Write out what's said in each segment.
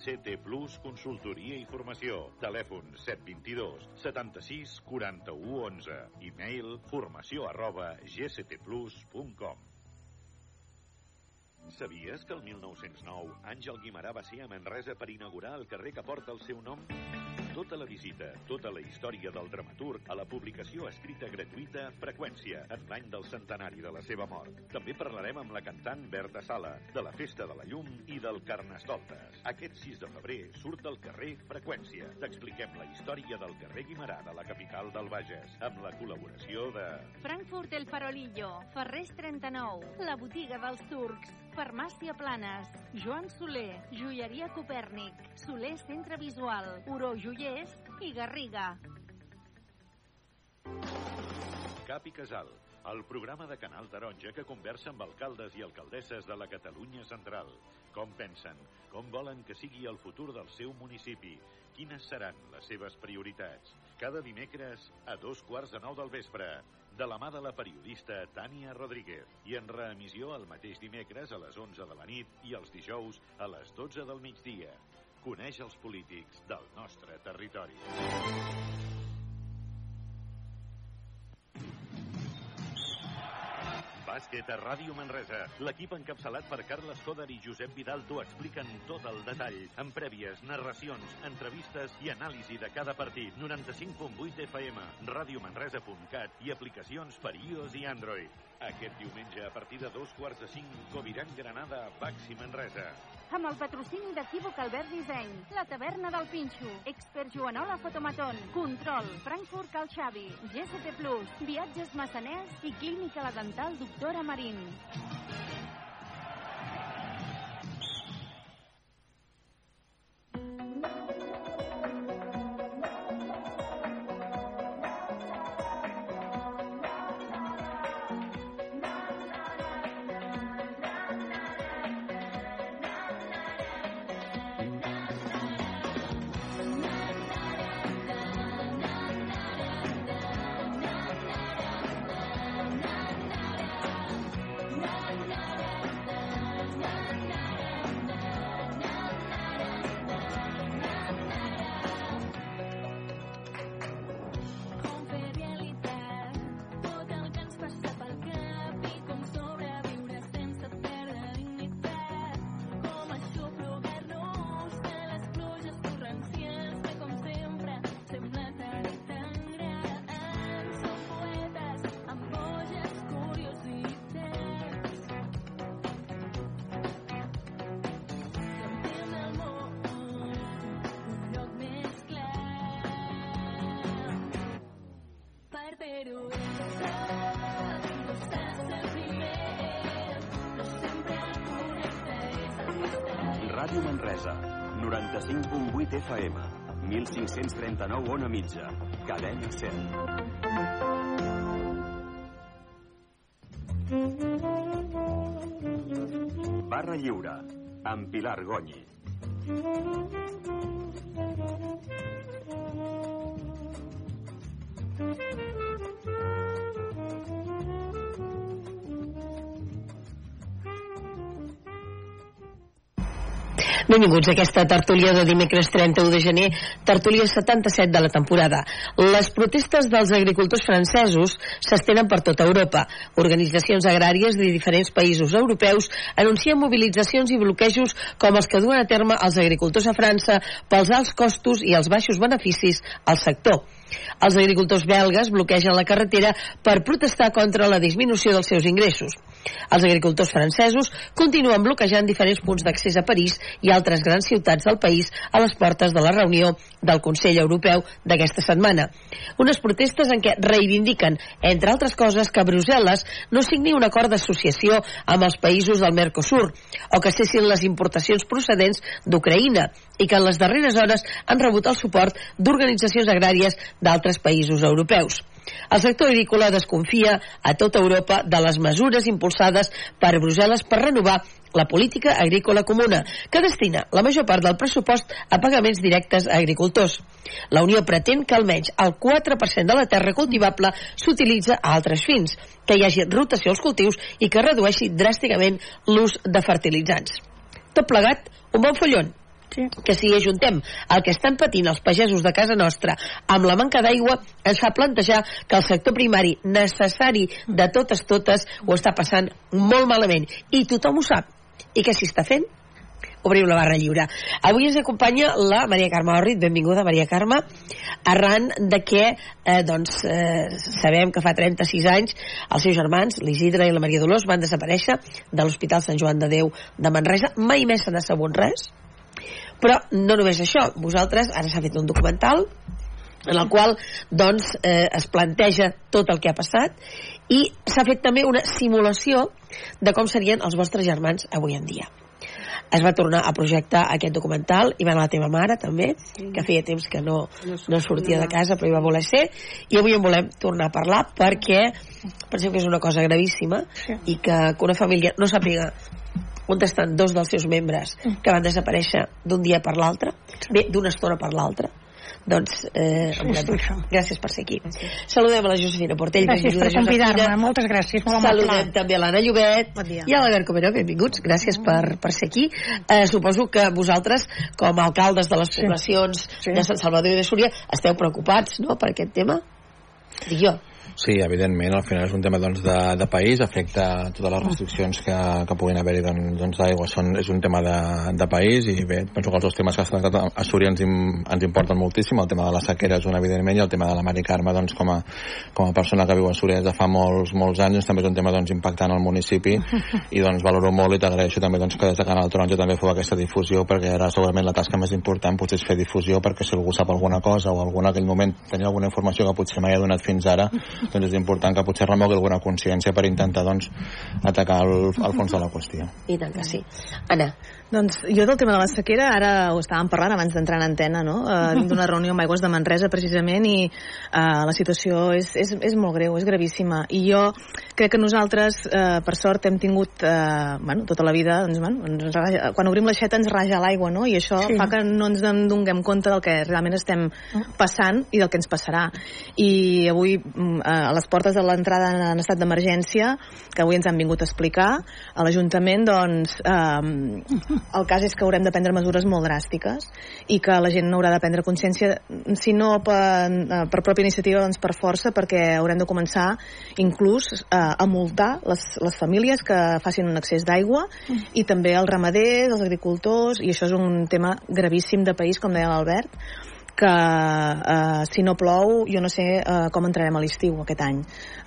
CT Plus Consultoria i Formació. Telèfon 722 76 41 11. E-mail formació arroba gctplus.com. Sabies que el 1909 Àngel Guimarà va ser a Manresa per inaugurar el carrer que porta el seu nom? Tota la visita, tota la història del dramaturg a la publicació escrita gratuïta Freqüència, en l'any del centenari de la seva mort. També parlarem amb la cantant Berta Sala, de la Festa de la Llum i del Carnestoltes. Aquest 6 de febrer surt al carrer Freqüència. T'expliquem la història del carrer Guimarà de la capital del Bages, amb la col·laboració de... Frankfurt El Farolillo, Ferrés 39, La Botiga dels Turcs, Farmàcia Planes, Joan Soler, Joieria Copèrnic, Soler Centre Visual, Uro Joiers i Garriga. Cap i Casal, el programa de Canal Taronja que conversa amb alcaldes i alcaldesses de la Catalunya Central. Com pensen, com volen que sigui el futur del seu municipi, quines seran les seves prioritats. Cada dimecres a dos quarts de nou del vespre, de la mà de la periodista Tània Rodríguez i en reemissió el mateix dimecres a les 11 de la nit i els dijous a les 12 del migdia. Coneix els polítics del nostre territori. Bàsquet a Ràdio Manresa. L'equip encapçalat per Carles Coder i Josep Vidal t'ho expliquen tot el detall, amb prèvies, narracions, entrevistes i anàlisi de cada partit. 95.8 FM, radiomanresa.cat i aplicacions per iOS i Android. Aquest diumenge, a partir de dos quarts de cinc, Coviran Granada Baxi Manresa. Amb el patrocini d'Equívoc Albert Disseny, la taverna del Pinxo, Expert Joanola Fotomaton, Control, Frankfurt Cal Xavi, GST Plus, Viatges Massaners i Clínica La Dental Doctora Marín. Amb Pilar Gonyi. Benvinguts a aquesta tertúlia de dimecres 31 de gener, tertúlia 77 de la temporada. Les protestes dels agricultors francesos s'estenen per tota Europa. Organitzacions agràries de diferents països europeus anuncien mobilitzacions i bloquejos com els que duen a terme els agricultors a França pels alts costos i els baixos beneficis al sector. Els agricultors belgues bloquegen la carretera per protestar contra la disminució dels seus ingressos. Els agricultors francesos continuen bloquejant diferents punts d'accés a París i altres grans ciutats del país a les portes de la reunió del Consell Europeu d'aquesta setmana. Unes protestes en què reivindiquen, entre altres coses, que Brussel·les no signi un acord d'associació amb els països del Mercosur o que cessin les importacions procedents d'Ucraïna i que en les darreres hores han rebut el suport d'organitzacions agràries d'altres països europeus. El sector agrícola desconfia a tota Europa de les mesures impulsades per Brussel·les per renovar la política agrícola comuna, que destina la major part del pressupost a pagaments directes a agricultors. La Unió pretén que almenys el 4% de la terra cultivable s'utilitza a altres fins, que hi hagi rotació als cultius i que redueixi dràsticament l'ús de fertilitzants. Tot plegat, un bon follon. Sí. que si ajuntem el que estan patint els pagesos de casa nostra amb la manca d'aigua, ens fa plantejar que el sector primari necessari de totes totes ho està passant molt malament i tothom ho sap. I què s'hi està fent? obrim la barra lliure. Avui ens acompanya la Maria Carme Orrit. Benvinguda, Maria Carme. Arran de que, eh, doncs, eh, sabem que fa 36 anys els seus germans, l'Isidre i la Maria Dolors, van desaparèixer de l'Hospital Sant Joan de Déu de Manresa. Mai més se n'ha sabut res. Però no només això. Vosaltres, ara s'ha fet un documental en el qual doncs, eh, es planteja tot el que ha passat i s'ha fet també una simulació de com serien els vostres germans avui en dia es va tornar a projectar aquest documental i va anar la teva mare també, sí. que feia temps que no, no sortia de casa però hi va voler ser i avui en volem tornar a parlar perquè pensem que és una cosa gravíssima sí. i que, que una família no sàpiga on estan dos dels seus membres que van desaparèixer d'un dia per l'altre, bé, d'una estona per l'altra. Doncs eh, sí, sí, gràcies per ser aquí. Saludem a la Josefina Portell gràcies per convidar-me, moltes gràcies molt saludem amable. també a l'Anna Llobet bon i a l'Albert Comero, benvinguts, gràcies per, per ser aquí. Eh, suposo que vosaltres com a alcaldes de les poblacions sí. Sí. de Sant Salvador i de Súria esteu preocupats no, per aquest tema? Dic jo Sí, evidentment, al final és un tema doncs, de, de país, afecta totes les restriccions que, que puguin haver-hi doncs, doncs d'aigua, doncs, és un tema de, de país i bé, penso que els dos temes que estan a Súria ens, ens importen moltíssim, el tema de la sequera és un evidentment i el tema de la Mari Carme doncs, com, a, com a persona que viu a Súria des de fa molts, molts anys també és un tema doncs, impactant al municipi. I doncs valoro molt i t'agraeixo també doncs, que des de Canal Taronja també feu aquesta difusió perquè ara segurament la tasca més important potser és fer difusió perquè si algú sap alguna cosa o algun en aquell moment tenia alguna informació que potser mai ha donat fins ara doncs és important que potser remogui alguna consciència per intentar doncs, atacar el, el fons de la qüestió. I tant que sí. Anna, doncs jo del tema de la sequera, ara ho estàvem parlant abans d'entrar en antena, no? Uh, d'una reunió amb Aigües de Manresa, precisament, i uh, la situació és, és, és molt greu, és gravíssima. I jo crec que nosaltres, uh, per sort, hem tingut, uh, bueno, tota la vida, doncs, bueno, ens raja, quan obrim l'aixeta ens raja l'aigua, no? I això sí. fa que no ens en donem compte del que realment estem passant i del que ens passarà. I avui, uh, a les portes de l'entrada en estat d'emergència, que avui ens han vingut a explicar, a l'Ajuntament, doncs, uh, el cas és que haurem de prendre mesures molt dràstiques i que la gent haurà de prendre consciència, si no per, eh, per pròpia iniciativa, doncs per força, perquè haurem de començar inclús eh, a multar les, les famílies que facin un accés d'aigua i també els ramaders, els agricultors, i això és un tema gravíssim de país, com deia l'Albert, que eh, si no plou jo no sé eh, com entrarem a l'estiu aquest any.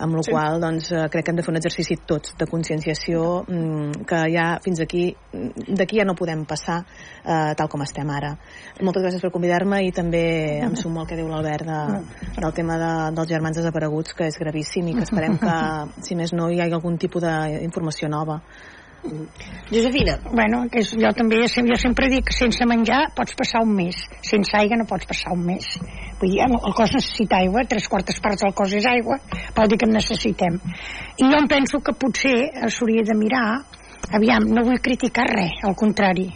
Amb la sí. qual doncs, eh, crec que hem de fer un exercici tots de conscienciació mm, que ja fins aquí d'aquí ja no podem passar eh, tal com estem ara. Moltes gràcies per convidar-me i també em sumo al que diu l'Albert de, del tema de, dels germans desapareguts que és gravíssim i que esperem que si més no hi hagi algun tipus d'informació nova Josefina. Bueno, que és, jo també jo sempre dic que sense menjar pots passar un mes, sense aigua no pots passar un mes. Vull dir, el, cos necessita aigua, tres quartes parts del cos és aigua, vol dir que en necessitem. I jo em penso que potser s'hauria de mirar, aviam, no vull criticar res, al contrari,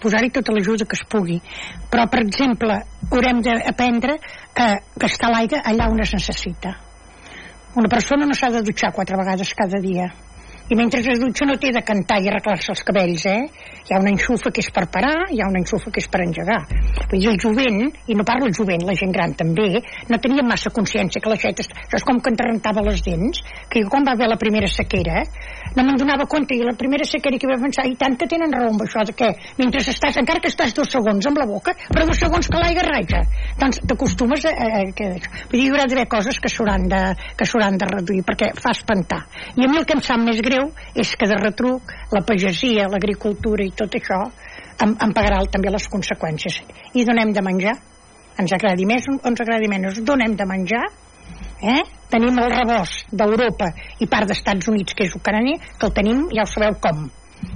posar-hi tota l'ajuda que es pugui. Però, per exemple, haurem d'aprendre a gastar l'aigua allà on es necessita. Una persona no s'ha de dutxar quatre vegades cada dia i mentre es dutxa no té de cantar i arreglar-se els cabells, eh? Hi ha una enxufa que és per parar, hi ha una enxufa que és per engegar. Vull dir, el jovent, i no parlo el jovent, la gent gran també, no tenia massa consciència que l'aixeta... Això és com que ens rentava les dents, que jo quan va haver la primera sequera, no me'n donava compte, i la primera sequera que vaig pensar, i tant que tenen raó amb això, de que mentre estàs, encara que estàs dos segons amb la boca, però dos segons que l'aigua raja, doncs t'acostumes a, a, a. Vull dir, hi haurà d'haver coses que s'hauran de, que de reduir, perquè fa espantar. I a mi el que em sap més greu és que de retruc la pagesia, l'agricultura i tot això em, em pagarà també les conseqüències. I donem de menjar, ens agradi més o ens agradi menys, donem de menjar, eh? tenim el rebost d'Europa i part d'Estats Units, que és Ucrània, que el tenim, ja ho sabeu com,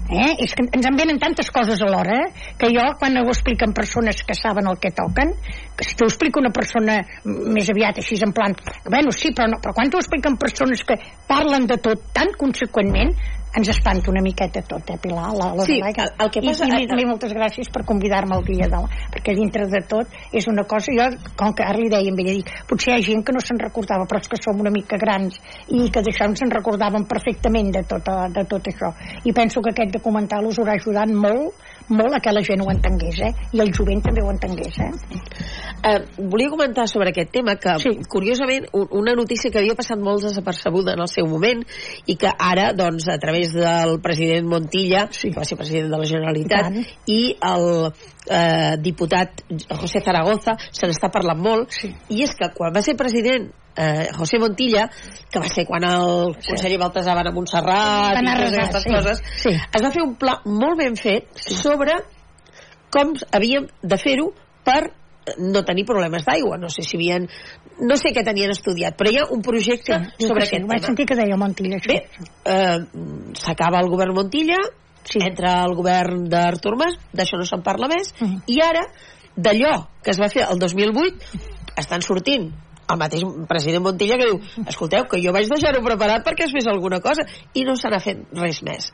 Eh? És que ens en venen tantes coses alhora eh? que jo, quan ho expliquen persones que saben el que toquen, que si t'ho explica una persona més aviat així en plan, bueno, sí, però, no, però quan t'ho expliquen persones que parlen de tot tan conseqüentment, ens espanta una miqueta tot, eh, Pilar? La, la sí, el, el que passa... I, i, i moltes gràcies per convidar-me al dia de la... Perquè dintre de tot és una cosa... Jo, com que ara li deia amb ella, dic, potser hi ha gent que no se'n recordava, però és que som una mica grans i que d'això ens en recordaven perfectament de tot, de tot això. I penso que aquest documental us haurà ajudat molt molt a que la gent ho entengués, eh? I el jovent també ho entengués, eh? Eh, volia comentar sobre aquest tema que, sí. curiosament, un- una notícia que havia passat molt desapercebuda en el seu moment i que ara, doncs, a través del president Montilla, sí. que va ser president de la Generalitat, I tant. i el eh, diputat José Zaragoza, se n'està parlant molt, Sí. i és que quan va ser president eh, José Montilla, que va ser quan el Sí. conseller Baltasar va anar a Montserrat i anar a totes aquestes sí. coses, Sí. es va fer un pla molt ben fet sobre com havíem de fer-ho per no tenir problemes d'aigua. No sé si havien... No sé què tenien estudiat, però hi ha un projecte Diu sobre sí, aquest Vaig tema. sentir que deia Montilla, això. Bé, eh, s'acaba el govern Montilla, Sí. entra el govern d'Artur Mas, d'això no se'n parla més, Mhm. i ara, d'allò que es va fer el 2008, estan sortint el mateix president Montilla que diu escolteu, que jo vaig deixar-ho preparat perquè es fes alguna cosa, i no se n'ha fet res més.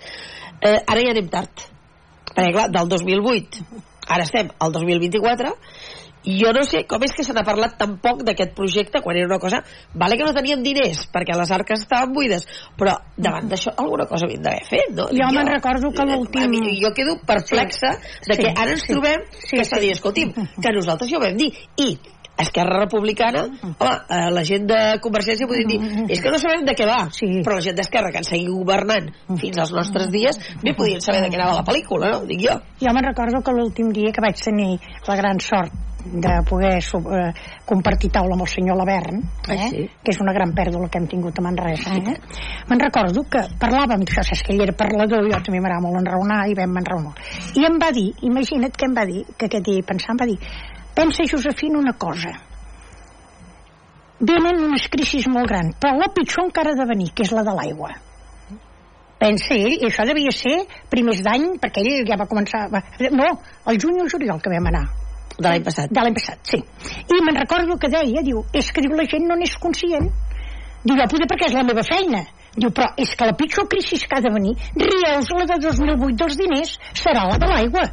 Eh, ara ja anem tard. Perquè, clar, del 2008, ara estem al 2024, i jo no sé com és que se n'ha parlat tan poc d'aquest projecte quan era una cosa... Vale que no teníem diners perquè les arques estaven buides, però davant d'això alguna cosa havíem d'haver fet, no? Jo me'n recordo que l'últim- Jo quedo perplexa de Sí, que ara ens sí. trobem Sí, que s'ha sí. dit, escolti'm, que nosaltres ja ho vam dir, i Esquerra Republicana, home, eh, la gent de Convergència podria dir, és que no sabem de què va, Sí. però la gent d'Esquerra que han seguit governant fins als nostres dies, bé podien saber de què anava la pel·lícula, no? Dic jo. Jo me'n recordo que l'últim dia que vaig tenir la gran sort de poder eh, compartir taula amb el senyor Lavern, eh? Ah, sí? que és una gran pèrdua que hem tingut a Manresa. Eh? Me'n recordo que parlàvem d'això, saps que ell era parlador, jo també m'agrada molt enraonar i vam enraonar. I em va dir, imagina't què em va dir, que aquest dia pensant, va dir, pensa, Josefina, una cosa, venen unes crisis molt grans, però la pitjor encara ha de venir, que és la de l'aigua. Pensa ell, i això devia ser primers d'any, perquè ell ja va començar... Va, no, el juny o el juliol que vam anar. De l'any passat. De l'any passat, sí. I me'n recordo que deia, diu, és que diu, la gent no n'és conscient. Diu, jo poder perquè és la meva feina. Diu, però és que la pitjor crisi que ha de venir, rieus la de 2008 dels diners, serà la de l'aigua.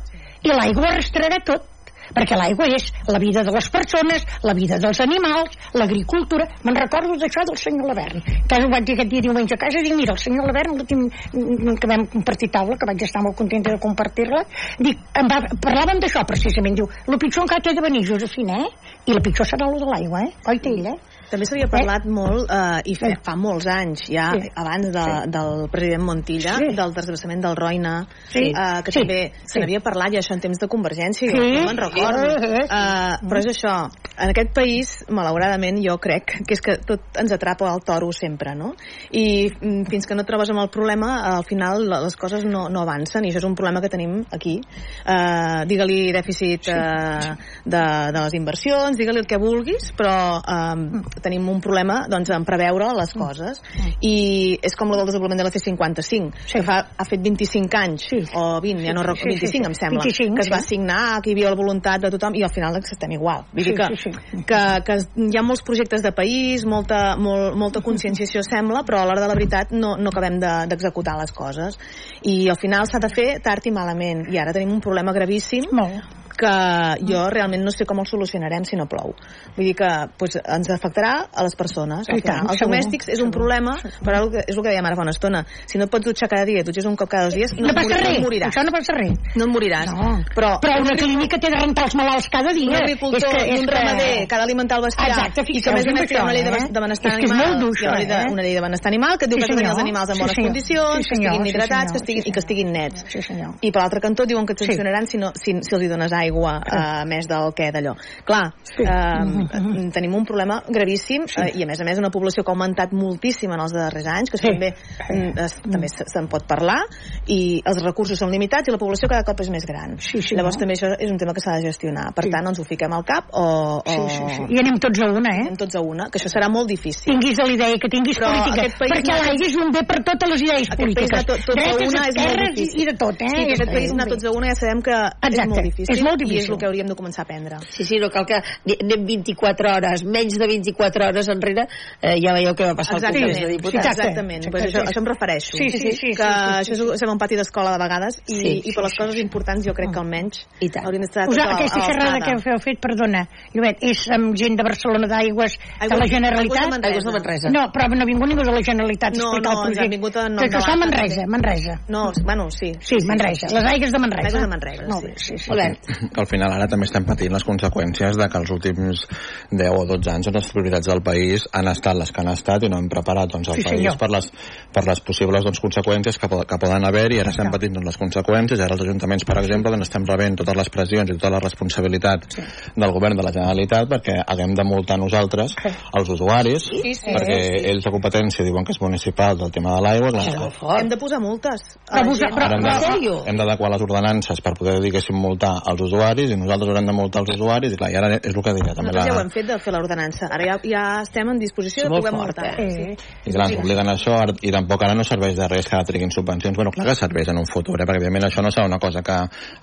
I l'aigua arrastrarà tot perquè l'aigua és la vida de les persones, la vida dels animals, l'agricultura. Me'n recordo d'això del senyor Lavern, que ho vaig dir aquest dia diumenge a casa, dic, mira, el senyor Lavern, l'últim mm, que vam compartir taula, que vaig estar molt contenta de compartir-la, dic, em va, parlàvem d'això precisament, diu, el pitjor encara té de venir, Josefina, eh? I la pitjor serà la de l'aigua, eh? Oi, té ell, eh? També s'havia parlat molt, eh, i fa, Eh. fa molts anys, ja Sí. abans de, Sí. del president Montilla, Sí. del transvasament del Roina, Sí. eh, que Sí. també se Sí. n'havia parlat ja això en temps de Convergència, Sí. no me'n recordo. Sí. Eh, però és això, en aquest país, malauradament, jo crec que és que tot ens atrapa al toro sempre, no? I mm, fins que no trobes amb el problema, al final les coses no, no avancen, i això és un problema que tenim aquí. Eh, digue-li dèficit eh, de, de les inversions, digue-li el que vulguis, però eh, tenim un problema doncs, en preveure les coses. I és com el del desenvolupament de la C55, Sí. que fa, ha fet 25 anys, Sí. o 20, ja no recordo, Sí, sí, 25 sí. em sembla, 25, que es va sí. signar, que hi havia la voluntat de tothom, i al final estem igual. Vull dir Sí, que, sí, sí. que, que hi ha molts projectes de país, molta, molt, molta conscienciació sembla, però a l'hora de la veritat no, no acabem de- d'executar les coses. I al final s'ha de fer tard i malament. I ara tenim un problema gravíssim Molt. Que jo realment no sé com el solucionarem si no plou. Vull dir que pues, ens afectarà a les persones. Al I tant, final. els segur, domèstics és un segur. problema, però que- és el que dèiem ara fa una estona. Si no et pots dutxar cada dia, dutxes un cop cada dos dies, no, No passa res, moriràs. això no passa res. No et moriràs. No. Però, Però una clínica té de rentar els malalts cada dia. un agricultor i un ramader que ha d'alimentar el bestiar Exacte, i que a més a més té una llei de, eh? de benestar És que és animal molt això, eh? una llei de benestar animal que et diu Sí, que tenir els animals en Sí, bones senyor. condicions Sí, que senyor, estiguin sí, hidratats senyor, que estiguin, sí, i que estiguin nets Sí, senyor. i per l'altre cantó diuen que et Sí. sancionaran si, no, si, si els hi dones aigua eh, més del que d'allò clar, Sí. eh, tenim un problema gravíssim eh, i a més a més una població que ha augmentat moltíssim en els darrers anys que Sí. també, mm, es, també se- se'n pot parlar i els recursos són limitats i la població cada cop és més gran Sí, sí, llavors no? també això és un tema que s'ha de gestionar per Sí. tant ens ho fiquem al cap o, o Sí, sí, sí. I anem tots a una, eh? anem tots a una, que això serà molt difícil. tinguis la idea que tinguis Però política, aquest país perquè no- l'aigua és un bé per totes les idees Aquest país polítiques. anar tot, tots a una és molt difícil. i de tot, eh? Sí, És- aquest país és anar tots a una ja sabem que és Exacte, molt difícil. és molt molt I és difícil. el que hauríem de començar a aprendre. Sí, sí, no cal que anem 24 hores, menys de 24 hores enrere, eh, ja veieu què va passar al Exactament, Congrés de Diputats. Exacte. exactament. Pues això, això em refereixo. Sí, sí, sí, sí, que sí, sí, això és, sembla un pati d'escola de vegades i, Sí, i per les coses importants jo crec que almenys I tant. haurien d'estar Us, tots a, aquesta a xerrada que heu fet, perdona, Llobet, és amb gent de Barcelona d'Aigües de la Generalitat? Aigües de Manresa. No, però no ha vingut ningú de la Generalitat a No, explicar no, el ens projecte. han vingut en nom de a Manresa. Manresa. No, bueno, sí. Sí, Manresa, les aigües de Manresa. Aigües de Manresa, Molt sí. bé, sí, sí. Albert, que al final ara també estem patint les conseqüències de que els últims 10 o 12 anys les prioritats del país han estat les que han estat i no hem preparat doncs, el Sí, país senyor. per les, per les possibles doncs, conseqüències que, que poden haver i ara estem patint doncs, les conseqüències i ara els ajuntaments per exemple doncs, estem rebent totes les pressions i tota la responsabilitat Sí. del govern de la Generalitat perquè haguem de multar nosaltres Sí. els usuaris Sí, sí. perquè ells de competència diuen que és municipal del tema de l'aigua. Hem de posar multes. Però però- sèrio? hem d'adequar les ordenances per poder, diguéssim, multar els usuaris i nosaltres haurem de multar els usuaris i clar, i ara és el que deia també Nosaltres ja ho la... hem fet de fer l'ordenança. Ara ja, ja estem en disposició de poder multar. eh? I clar, ens obliguen a això i tampoc ara no serveix de res que ara triguin subvencions. Bueno, clar que serveix en un futur, eh? perquè evidentment això no serà una cosa que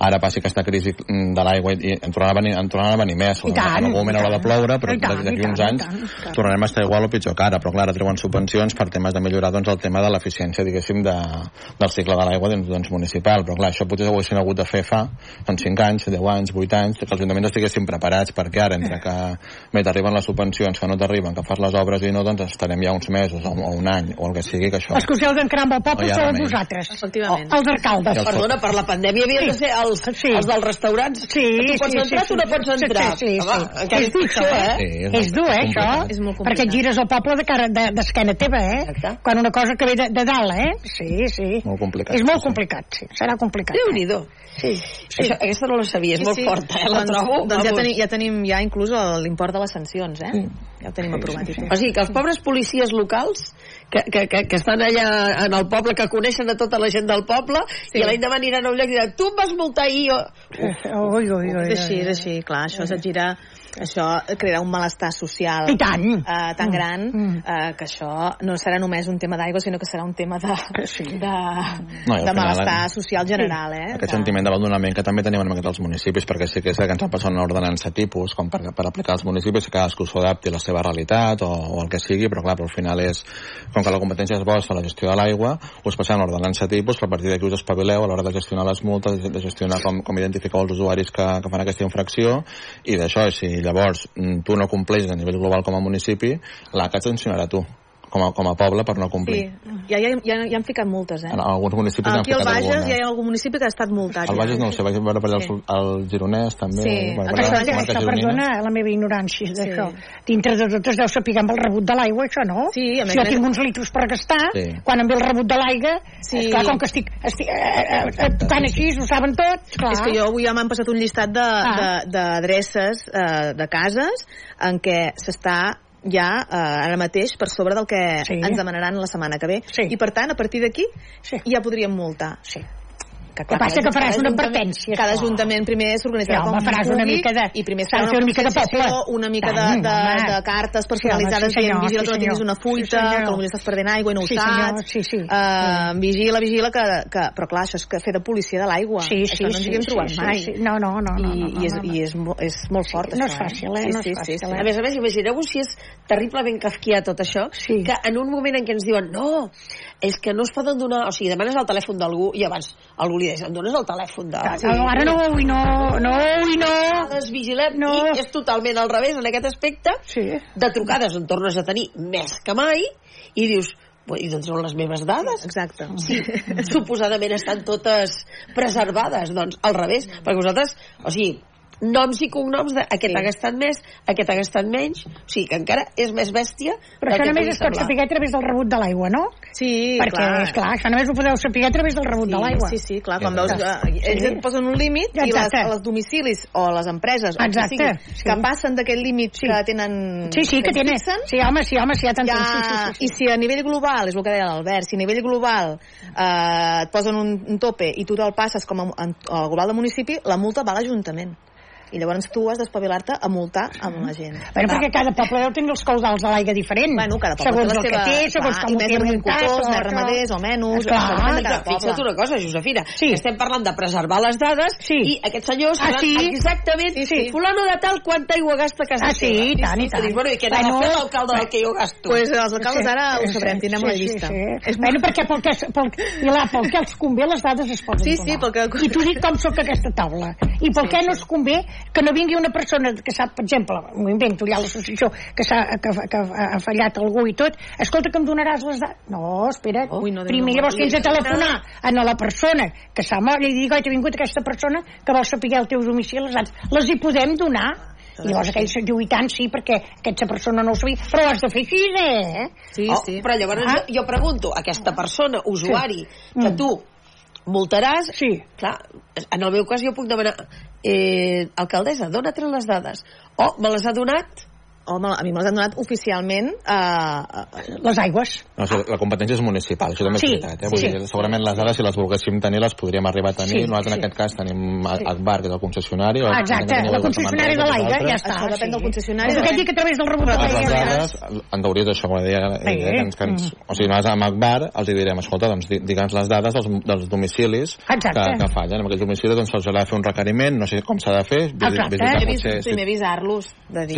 ara passi aquesta crisi mm, de l'aigua i en tornarà a venir, en tornarà a venir més. I tant, en algun moment haurà de ploure, però d'aquí uns anys tant, tant. tornarem a estar igual o pitjor que ara. Però clar, ara treuen subvencions per temes de millorar doncs, el tema de l'eficiència, diguéssim, de, del cicle de l'aigua doncs, doncs, municipal. Però clar, això potser ho haguessin hagut de fer fa doncs, 5 anys, 10 anys, 8 anys, que els ajuntaments estiguessin preparats perquè ara, entre que bé, t'arriben les subvencions, que no t'arriben, que fas les obres i no, doncs estarem ja uns mesos o, o un any o el que sigui, que això... Els d'encarar amb el poble sou remei. vosaltres. Efectivament. Els alcaldes. Els Perdona, per la pandèmia havien de ser els, Sí. els dels restaurants. Sí, tu pots sí, entrar, sí, tu no sí. pots entrar. Sí, sí, sí. Home, encara És és dur, això, eh? Sí, és, És dur, eh, això? És molt Perquè et gires el poble de cara de- d'esquena de, teva, eh? Exacte. Quan una cosa que ve de, de dalt, eh? Sí, sí. Molt complicat, És sí, molt sí. complicat, sí. Serà complicat. Déu-n'hi-do. Sí. Sí. Això, aquesta no la sabia, és Sí, molt sí. forta, eh? La doncs, trobo. Doncs ja, tenim, ja tenim ja inclús el- l'import de les sancions, eh? Ja ho tenim aprovat i tot. O sigui, que els pobres policies locals que, que, que, que estan allà en el poble, que coneixen a tota la gent del poble, Sí. i l'any demà aniran a un lloc i diran, tu em vas multar ahir, o... Ui, ui, ui, ui. És així, és així, clar, això es gira, això crearà un malestar social I tant. eh, tan gran Mm. eh, que això no serà només un tema d'aigua, sinó que serà un tema de, Sí. de, No, de final, malestar eh, social general, eh? aquest que- sentiment d'abandonament que també tenim en aquests municipis, perquè sí que és que ens ha passat una ordenança tipus, com per, per aplicar als municipis, que cadascú s'ho adapti a la seva realitat o, o el que sigui, però clar, però al final és, com que la competència és vostra, la gestió de l'aigua, us passeu una ordenança tipus, però a partir d'aquí us espavileu a l'hora de gestionar les multes, de gestionar com, com identifiqueu els usuaris que, que fan aquesta infracció, i d'això, si llavors mm, tu no compleixes a nivell global com a municipi, l'ACA et sancionarà tu, com a, com a poble, per no Sí, complir. ja, ja, ja, ja han ficat multes, eh? En alguns municipis han Aquí al ficat Bages algunes. ja hi ha algun municipi que ha estat multat. Ja. Bages no ho sé, vaig veure per allà Sí. el, el Gironès també. Sí, bueno, per Això, això, perdona la meva ignorància Sí. d'això. Dintre de tot es deu saber amb el rebut de l'aigua, això, no? Sí, a més si jo tinc uns litros per gastar, Sí. quan em ve el rebut de l'aigua, Sí. esclar, com que estic, estic eh, eh, eh, tocant així, ho saben tots, clar. És que jo avui ja m'han passat un llistat de- Ah. de- d'adreces de, eh, de cases en què s'està ja eh, ara mateix per sobre del que Sí. ens demanaran la setmana que ve. Sí. I per tant, a partir d'aquí Sí. ja podríem multar. Sí. Que, Que passa que faràs una advertència, Cada clar. ajuntament primer s'organitzarà Sí, com faràs una mica de- i primer s'ha de fer una mica de poble. una mica de, de, de cartes Sí, personalitzades home, sí, senyor, vigila sí, que no tinguis una fuita, Sí, que potser estàs perdent aigua i no ho Sí, saps. sí, sí. Eh, vigila, vigila, que, que... Però clar, això és que fer de policia de l'aigua. Sí, sí, això no ens sí, hi hem sí, trobat sí, mai. sí. No, no, no, no, I, no, no, és, no, no. i és, és molt fort, no això. és fàcil, eh? Sí, No és sí, fàcil, sí, sí. eh? A més a més, imagineu-vos si és terriblement kafkià tot això, Sí. que en un moment en què ens diuen no, és que no es poden donar... O sigui, demanes el telèfon d'algú i abans algú li deies, em dones el telèfon de... No, ara no, ui, no, no, ui, no. Trucades, vigilem, No. i és totalment al revés en aquest aspecte. Sí. De trucades en tornes a tenir més que mai i dius, "Bé, i d'on són les meves dades? Exacte. Sí, suposadament estan totes preservades, doncs al revés, perquè vosaltres, o sigui, noms i cognoms de aquest Sí. ha gastat més, aquest ha gastat menys, o sigui que encara és més bèstia Però això que només es pot saber a través del rebut de l'aigua, no? Sí, Perquè, clar. és clar, això només ho podeu saber a través del rebut Sí, de l'aigua. sí, sí, clar, quan veus que ells Sí. et posen un límit i les, els domicilis o les empreses o Exacte, que, sigui, sí. que passen d'aquest límit Sí. que tenen Sí, sí, que es tiene. fixen, Sí, home, sí, home, sí, ja t'entenc. ja, Sí, sí, sí, sí. I si a nivell global, és el que deia l'Albert, si a nivell global eh, et posen un, un tope i tu te'l passes com a, en, al global de municipi, la multa va a l'Ajuntament. I llavors tu has d'espavilar-te a multar amb la gent. Bueno, perquè cada poble deu tenir els caudals de l'aigua diferent. Bueno, cada poble segons té la seva... que té, segons clar, com i més agricultors, més ramaders o menys. Fixa't, una cosa, Josefina. Sí. Estem parlant de preservar les dades Sí. i aquests senyors Ah, sí? exactament Sí, sí. fulano de tal quanta aigua gasta a casa Ah, sí, seva. i tant, i Que tant. dius, bueno, i què Bueno, fer l'alcalde del que jo gasto? Pues els alcaldes ara ho sabrem, tindrem la sí, llista. Sí, sí. És bueno, perquè pel que, pel, i la, pel que els convé les dades es poden Sí, donar. sí, pel que- I t'ho dic com sóc aquesta taula. I pel Sí, què no sí. es convé que no vingui una persona que sap, per exemple, m'ho invento, hi ha l'associació que, s'ha- que, que ha fallat algú i tot, escolta que em donaràs les dades. No, espera, Ui, no, primer no, llavors tens de telefonar a la persona que s'ha mort i dir, oi, t'ha vingut aquesta persona que vol saber el teu domicili, les dades. Les hi podem donar. I llavors aquells lluitant, sí, perquè aquesta persona no ho sabia, però ho has de fer així, eh? Sí, Oh, sí. Però llavors Ah. jo, jo pregunto, aquesta persona, usuari, que Mm. tu multaràs, Sí. clar, en el meu cas jo puc demanar eh, alcaldessa, dona tret les dades o me les ha donat Home, a mi me les han donat oficialment eh, eh, Les aigües. No, o sigui, la competència és municipal, això també és Sí, veritat. Eh? Vull sí. dir, segurament les dades, si les volguéssim tenir, les podríem arribar a tenir. Sí, Nosaltres, en sí. aquest cas, tenim sí. Agbar, que és el concessionari. Ah, exacte, la Aigües de l'aigua, ja està. Això depèn del sí. concessionari, És dia que a través del rebut de Les dades, en teoria és això, com deia Sí. que ens, que ens, o sigui, nosaltres amb Agbar els direm, escolta, doncs di- digue'ns les dades dels, dels domicilis que, Exacte. que fallen. En aquells domicilis doncs, se'ls haurà de fer un requeriment, no sé com s'ha de fer, Exacte. visitar, primer, potser, primer avisar-los de dir...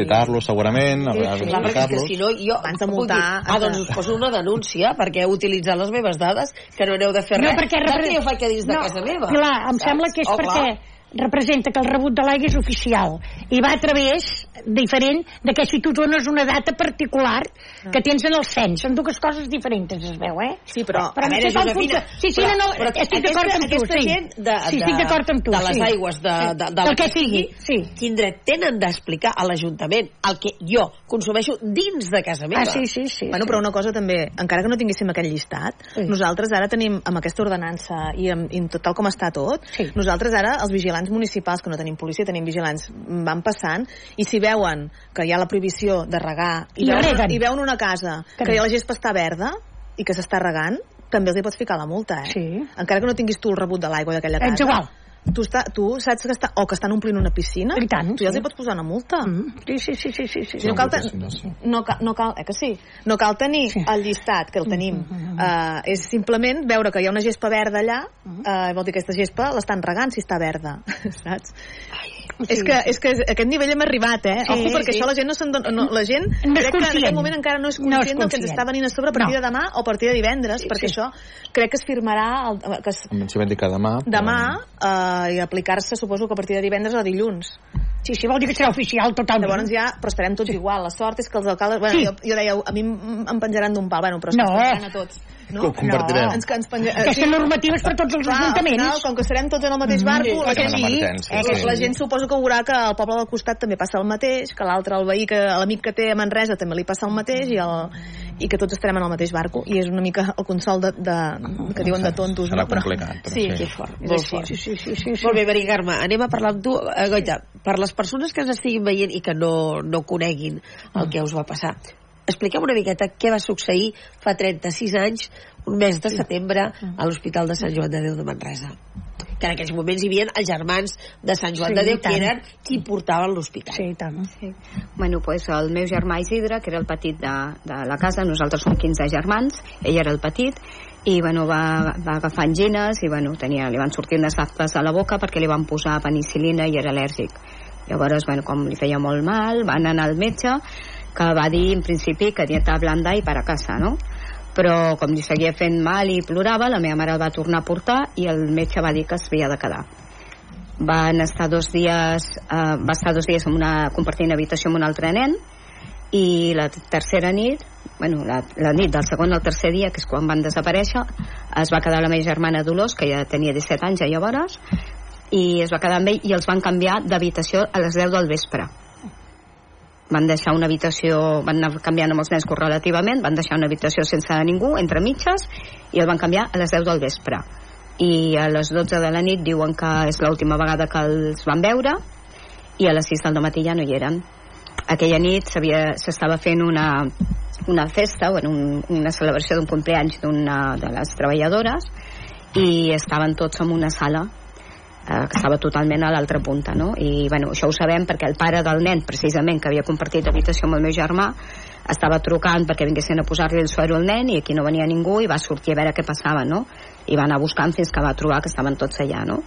citar-los segurament, haurà sí. Clar, perquè que si no, jo Abans de multar, dir, ah, doncs us poso una denúncia perquè heu utilitzat les meves dades, que no aneu de fer No, res. perquè... Sap repre- que jo faig a dins de no, casa meva? Clar, em Saps? sembla que és Oh, perquè clar. Representa que el rebut de l'aigua és oficial i va a través diferent de que si tu dones una data particular que tens en el cens. Són dues coses diferents, es veu, eh? Sí, però, però a veure, Josefina. Sí, sí, però- no, no, però estic d'acord amb tu, aquesta sí. gent de, sí, estic de- d'acord amb tu, de les sí. aigües de, Sí. de, de, Del la que sigui, sí. quin dret tenen d'explicar a l'Ajuntament el que jo consumeixo dins de casa meva? Ah, sí, sí, sí. Bueno, sí. però una cosa també, encara que no tinguéssim aquell llistat, Sí. nosaltres ara tenim, amb aquesta ordenança i amb, i amb tot tal com està tot, Sí. nosaltres ara, els vigilants municipals, que no tenim policia, tenim vigilants, van passant, i si veuen que hi ha la prohibició de regar, i, I veuen, reguen. i veuen una casa Que que bé. la gespa està verda i que s'està regant, també els hi pots ficar la multa, eh? Sí. Encara que no tinguis tu el rebut de l'aigua d'aquella casa. Ets igual. Tu, està, tu saps que està, o que estan omplint una piscina, I tant, tu ja els sí. hi pots posar una multa. Mm. Sí, sí, sí, sí, sí, sí. No cal, ten... No, cal, no cal, eh que sí? No cal tenir Sí. el llistat, que el tenim. Mm, Uh, és simplement veure que hi ha una gespa verda allà, uh, vol dir que aquesta gespa l'estan regant si està verda, saps? És que, és que a aquest nivell hem arribat, eh? Sí, Ojo, perquè sí. això la gent no se'n dona... No, la gent No crec que en conscient. aquest moment encara no és No és conscient del que ens conscient. està venint a sobre a partir No. de demà o a partir de divendres, Sí, perquè sí. això crec que es firmarà el, que es, Em van dir que demà... demà uh, i aplicar-se suposo que a partir de divendres o dilluns. Sí, sí, vol dir que serà oficial totalment. Llavors ja, però estarem tots igual. La sort és que els alcaldes... Bueno, Sí. jo, jo deia, a mi em penjaran d'un pal, bueno, però és que No. penjaran a tots. No? Ho compartirem. Ens, que ens penja... Aquesta normativa és per tots els Clar, ajuntaments. final, com que serem tots en el mateix barco, la perquè gent, és una emergència, eh, sí. la gent suposo que veurà que al poble del costat també passa el mateix, que l'altre, el veí, que l'amic que té a Manresa també li passa el mateix i, el, i que tots estarem en el mateix barco. I és una mica el consol de, de, que diuen de tontos. Serà no? Però- complicat, però sí, sí. Que fort, És així. fort. Sí, sí, sí, sí, sí. Molt bé, Maria Carme, anem a parlar amb tu. Eh, Goita, per les persones que ens estiguin veient i que no, no coneguin el que us va passar, expliquem una miqueta què va succeir fa 36 anys, un mes de setembre, a l'Hospital de Sant Joan de Déu de Manresa. Que en aquells moments hi havia els germans de Sant Joan Sí, de Déu, que eren qui portaven l'hospital. Sí, tant. Sí. Bueno, pues el meu germà Isidre, que era el petit de, de la casa, nosaltres som 15 germans, ell era el petit, i bueno, va, va agafar angines i bueno, tenia, li van sortir unes aftes a la boca perquè li van posar penicilina i era al·lèrgic. Llavors, bueno, com li feia molt mal, van anar al metge, que va dir en principi que dieta blanda i per a casa, no? Però com li seguia fent mal i plorava, la meva mare el va tornar a portar i el metge va dir que s'havia de quedar van estar dos dies eh, va estar dos dies en una, compartint habitació amb un altre nen i la tercera nit bueno, la, la nit del segon al tercer dia que és quan van desaparèixer es va quedar la meva germana Dolors que ja tenia 17 anys ja llavors i es va quedar amb ell i els van canviar d'habitació a les 10 del vespre van deixar una habitació van anar canviant amb els nens correlativament van deixar una habitació sense ningú entre mitges i el van canviar a les 10 del vespre. I a les 12 de la nit diuen que és l'última vegada que els van veure i a les 6 del matí ja no hi eren. Aquella nit s'estava fent una, una festa bueno, un, una celebració d'un compleanys d'una de les treballadores i estaven tots en una sala eh, que estava totalment a l'altra punta no? i bueno, això ho sabem perquè el pare del nen precisament que havia compartit habitació amb el meu germà estava trucant perquè vinguessin a posar-li el suero al nen i aquí no venia ningú i va sortir a veure què passava no? i va anar buscant fins que va trobar que estaven tots allà no?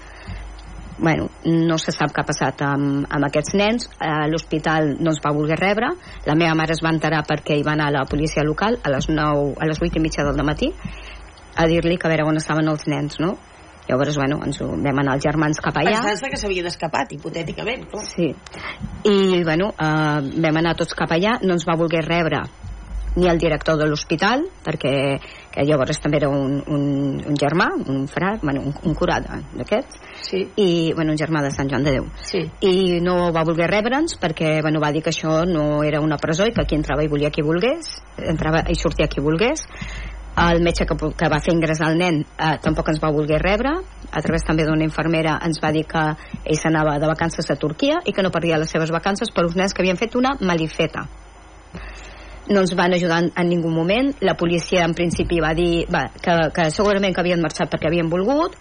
bueno, no se sap què ha passat amb, amb aquests nens a l'hospital no ens va voler rebre la meva mare es va enterar perquè hi va anar la policia local a les, 9, a les 8 i mitja del matí a dir-li que a veure on estaven els nens no? Llavors bueno, ens ho, vam anar els germans cap allà Pensant-se que s'havien escapat, hipotèticament, clar. Sí. I, bueno, eh, vam anar tots cap allà, no ens va voler rebre ni el director de l'hospital, perquè que llavors també era un, un, un germà, un frar, bueno, un, un curat d'aquests, sí. i, bueno, un germà de Sant Joan de Déu. Sí. I no va voler rebre'ns perquè, bueno, va dir que això no era una presó i que aquí entrava i volia qui volgués, entrava i sortia qui volgués, el metge que, que va fer ingressar el nen eh, tampoc ens va voler rebre a través també d'una infermera ens va dir que ell s'anava de vacances a Turquia i que no perdia les seves vacances per uns nens que havien fet una malifeta no ens van ajudar en, en ningú moment la policia en principi va dir va, que, que segurament que havien marxat perquè havien volgut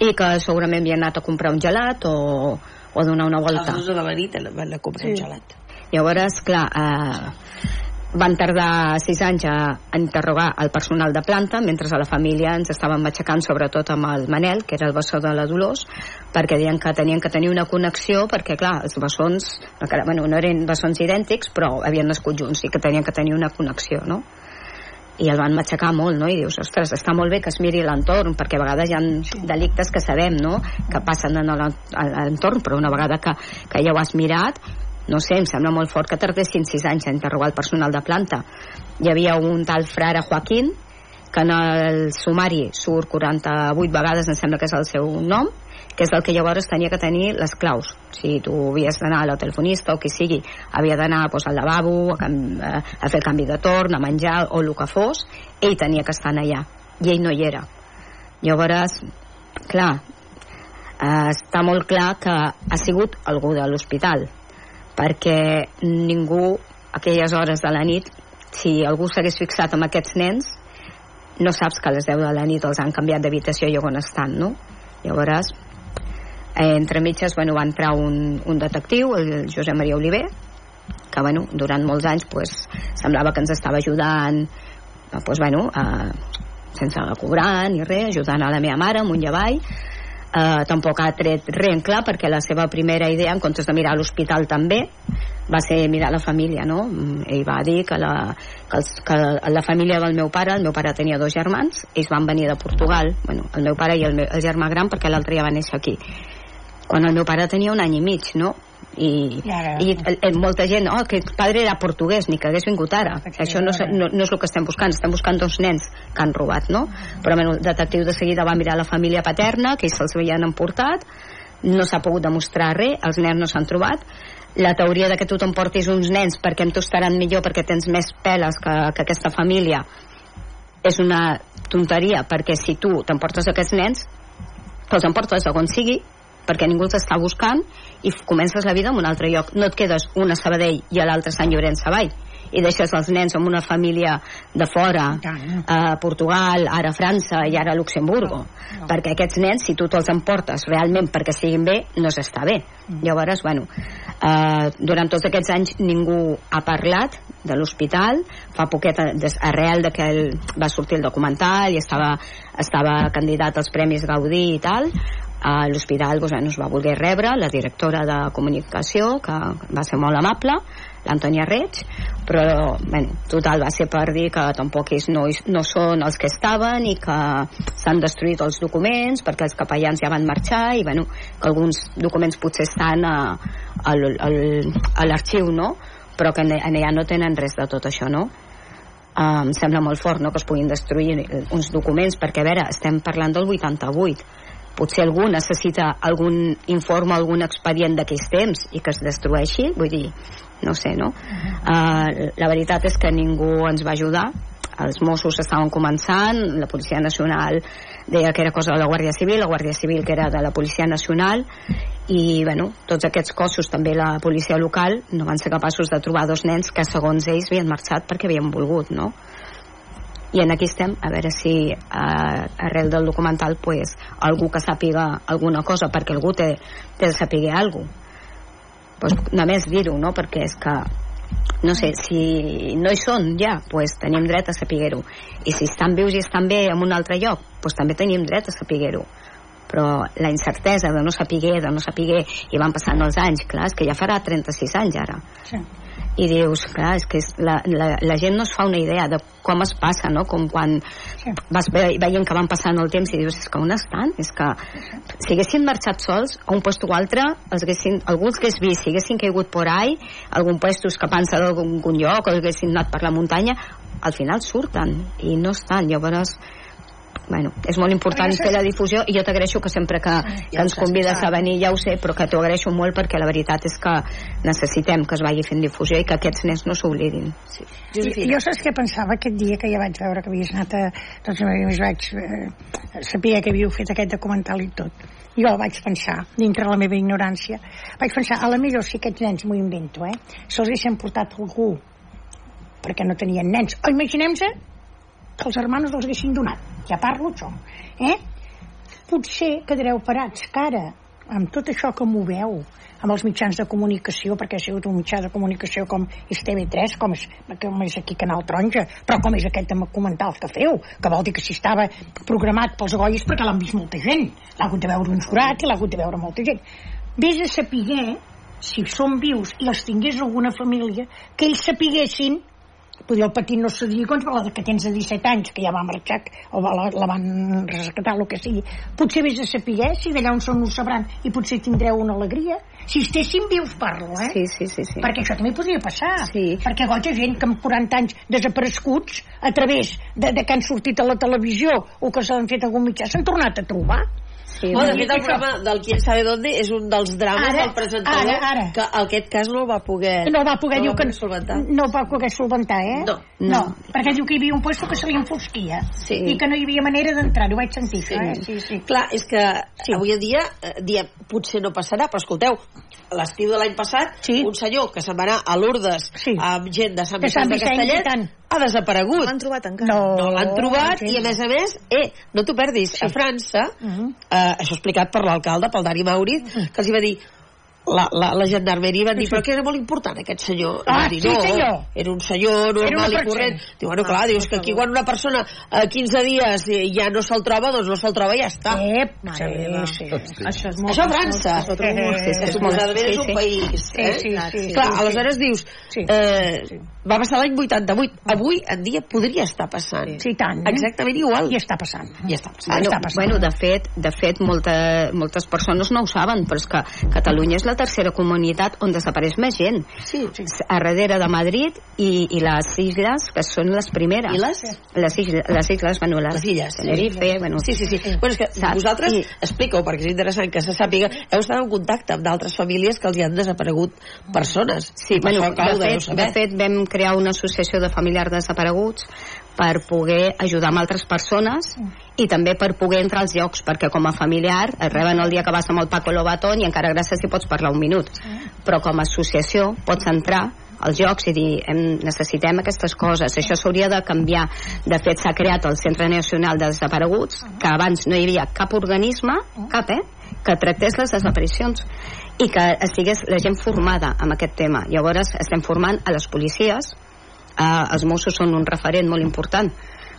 i que segurament havien anat a comprar un gelat o, o a donar una volta Els dos de la nit van a comprar Sí. un gelat. Llavors, clar, eh, van tardar sis anys a, interrogar el personal de planta, mentre a la família ens estaven matxacant sobretot amb el Manel, que era el bessó de la Dolors, perquè deien que tenien que tenir una connexió, perquè clar, els bessons, encara, bueno, no eren bessons idèntics, però havien nascut junts i que tenien que tenir una connexió, no? i el van matxacar molt, no? I dius, ostres, està molt bé que es miri l'entorn, perquè a vegades hi ha delictes que sabem, no?, que passen en l'entorn, però una vegada que, que ja ho has mirat, no sé, em sembla molt fort que tardessin sis anys a interrogar el personal de planta. Hi havia un tal frare Joaquín, que en el sumari surt 48 vegades, em sembla que és el seu nom, que és el que llavors tenia que tenir les claus. Si tu havies d'anar a la telefonista o qui sigui, havia d'anar doncs, al lavabo, a a fer el canvi de torn, a menjar o el que fos, ell tenia que estar allà, i ell no hi era. Llavors, clar, eh, està molt clar que ha sigut algú de l'hospital, perquè ningú, aquelles hores de la nit, si algú s'hagués fixat amb aquests nens, no saps que a les 10 de la nit els han canviat d'habitació i on estan, no? Llavors, eh, entre mitges, bueno, va entrar un, un detectiu, el Josep Maria Oliver, que, bueno, durant molts anys, pues, semblava que ens estava ajudant, pues, bueno, eh, sense cobrar ni res, ajudant a la meva mare amunt i avall, eh, tampoc ha tret res en clar perquè la seva primera idea en comptes de mirar l'hospital també va ser mirar la família no? Mm, ell va dir que la, que, els, que la família del meu pare el meu pare tenia dos germans ells van venir de Portugal bueno, el meu pare i el, meu, el germà gran perquè l'altre ja va néixer aquí quan el meu pare tenia un any i mig no? I, I ara- i el, el, molta gent, oh, que el padre era portuguès ni que hagués vingut ara, això no, és- no, no és el que estem buscant, estem buscant dos nens que han robat, no? Però bueno, el detectiu de seguida va mirar la família paterna que ells se'ls havien emportat. No s'ha pogut demostrar res, els nens no s'han trobat. La teoria de que tu t'emportis uns nens perquè em tostaran millor perquè tens més peles que, que aquesta família és una tonteria perquè si tu t'emportes aquests nens te'ls emportes on sigui perquè ningú els està buscant i comences la vida en un altre lloc. No et quedes una a Sabadell i a l'altra a Sant Llorenç Savall. I deixes els nens amb una família de fora a Portugal, ara a França i ara a Luxemburgo. Perquè aquests nens, si tu te'ls emportes realment perquè siguin bé, no s'està bé. Llavors, bueno eh, durant tots aquests anys ningú ha parlat de l'hospital. Fa poquet eh, des- arrel de que va sortir el documental i estava, estava candidat als Premis Gaudí i tal a l'hospital doncs, es va voler rebre la directora de comunicació que va ser molt amable l'Antònia Reig però bueno, total va ser per dir que tampoc ells no, no són els que estaven i que s'han destruït els documents perquè els capellans ja van marxar i bueno, que alguns documents potser estan a, a, al- a l'arxiu no? però que en- allà no tenen res de tot això no? Uh, em sembla molt fort no, que es puguin destruir uns documents perquè a veure, estem parlant del 88 potser algú necessita algun informe, algun expedient d'aquells temps i que es destrueixi, vull dir no sé, no? Uh, la veritat és que ningú ens va ajudar els Mossos estaven començant la Policia Nacional deia que era cosa de la Guàrdia Civil, la Guàrdia Civil que era de la Policia Nacional i bueno, tots aquests cossos, també la policia local, no van ser capaços de trobar dos nens que segons ells havien marxat perquè havien volgut, no? I en aquí estem a veure si eh, arrel del documental pues, algú que sàpiga alguna cosa perquè algú té, té de saber alguna cosa pues, només dir-ho no? perquè és que no sé, si no hi són ja, pues tenim dret a saber-ho i si estan vius i estan bé en un altre lloc, pues també tenim dret a saber-ho però la incertesa de no saber, de no saber i van passant els anys, clar, és que ja farà 36 anys ara Sí. I dius, clar, és que és la, la, la gent no es fa una idea de com es passa, no? Com quan Sí. vas ve, veient que van passant el temps i dius, és que on estan? És que si haguessin marxat sols a un lloc o altre, els haguessin, algú els hagués vist, si haguessin caigut por ahí, algun lloc escapant-se d'algun lloc o haguessin anat per la muntanya, al final surten i no estan. Llavors, bueno, és molt important fer la difusió i jo t'agraeixo que sempre que, que ens convides a venir ja ho sé, però que t'ho agraeixo molt perquè la veritat és que necessitem que es vagi fent difusió i que aquests nens no s'oblidin Sí. Jo, Josefina. jo saps què pensava aquest dia que ja vaig veure que havies anat a... Doncs més vaig eh, saber que havíeu fet aquest documental i tot. Jo vaig pensar, dintre la meva ignorància, vaig pensar, a la millor si aquests nens, m'ho invento, eh, se'ls haguessin portat algú perquè no tenien nens. O imaginem-se que els hermanos els haguessin donat. Ja parlo això. Eh? Potser quedareu parats, que ara, amb tot això que moveu, amb els mitjans de comunicació, perquè ha sigut un mitjà de comunicació com és TV3, com és, com és aquí Canal Taronja, però com és aquest documental que feu, que vol dir que si estava programat pels Goyes perquè l'han vist molta gent. L'ha hagut de veure un jurat i l'ha hagut de veure molta gent. Vés a saber si són vius i els tingués alguna família, que ells sapiguessin Dir, el petit no se digui, però la que tens de 17 anys, que ja va marxar, o la, la van rescatar, el que sigui, potser vés a saber si d'allà on són ho sabran i potser tindreu una alegria. Si estessin vius, parlo, eh? sí, sí, sí, sí. Perquè això també podria passar. Sí. Perquè goig gent que amb 40 anys desapareguts a través de, de que han sortit a la televisió o que s'han fet algun mitjà s'han tornat a trobar. Sí Oh, de fet, el que programa del Quién sabe dónde és un dels drames Ara, del presentador ara, ara. que aquest cas no el va poder No va poder, no diu va que poder solventar. no va poder solventar, eh? No. no. No. perquè diu que hi havia un puesto que se li enfosquia Sí. i que no hi havia manera d'entrar, ho vaig sentir, Sí. eh? Sí, sí. Clar, és que Sí. avui en dia eh, diem, potser no passarà, però escolteu, l'estiu de l'any passat, Sí. un senyor que se'n va anar a Lourdes Sí. amb gent de Sant De Sant Vicent de i Castellet ha desaparegut. L'han trobat encara? No, No l'han trobat sí. i a més a més, eh, no t'ho perdis, Sí. a França, Mhm. eh, això explicat per l'alcalde, pel Dani Mauriz, que els hi va dir la, la, la gendarmeria van dir, Sí, sí. però que era molt important aquest senyor. Ah, dir, sí, no, senyor. Era un senyor Era normal i corrent. Diu, bueno, clar, Ah, dius que aquí quan una persona a 15 dies eh, ja no se'l troba, doncs no se'l troba i ja està. Ep, Mare sí, meva. sí. Això és molt... Això a França. Sí, sí, sí. suposadament és Sí, un sí. país. Sí, Eh? sí, sí, sí, Clar, sí, aleshores dius, Sí. eh, Sí. va passar l'any 88, avui en dia podria estar passant. Sí, tant. eh? Exactament igual. I està passant. I està passant. Bueno, està passant. bueno, de fet, de fet molta, moltes persones no ho saben, però és que Catalunya és la tercera comunitat on desapareix més gent. Sí. A darrere de Madrid i, i les illes, que són les primeres. I les? Les illes, les illes, bueno, les, Les illes, sí. Tenerife, bueno, Sí, sí, sí. Bueno, és que Saps? vosaltres, I- explica-ho, perquè és interessant que se sàpiga, heu estat en contacte amb d'altres famílies que els hi han desaparegut persones. Sí, Per bueno, de, fet, de fet vam crear una associació de familiars desapareguts per poder ajudar amb altres persones i també per poder entrar als llocs perquè com a familiar et reben el dia que vas amb el Paco Lobatón i encara gràcies si pots parlar un minut. Però com a associació pots entrar als jocs i dir hem, necessitem aquestes coses. Això s'hauria de canviar. De fet s'ha creat el Centre Nacional de Desapareguts que abans no hi havia cap organisme cap eh que tractés les desaparicions i que estigués la gent formada amb aquest tema. Llavors estem formant a les policies eh, els Mossos són un referent molt important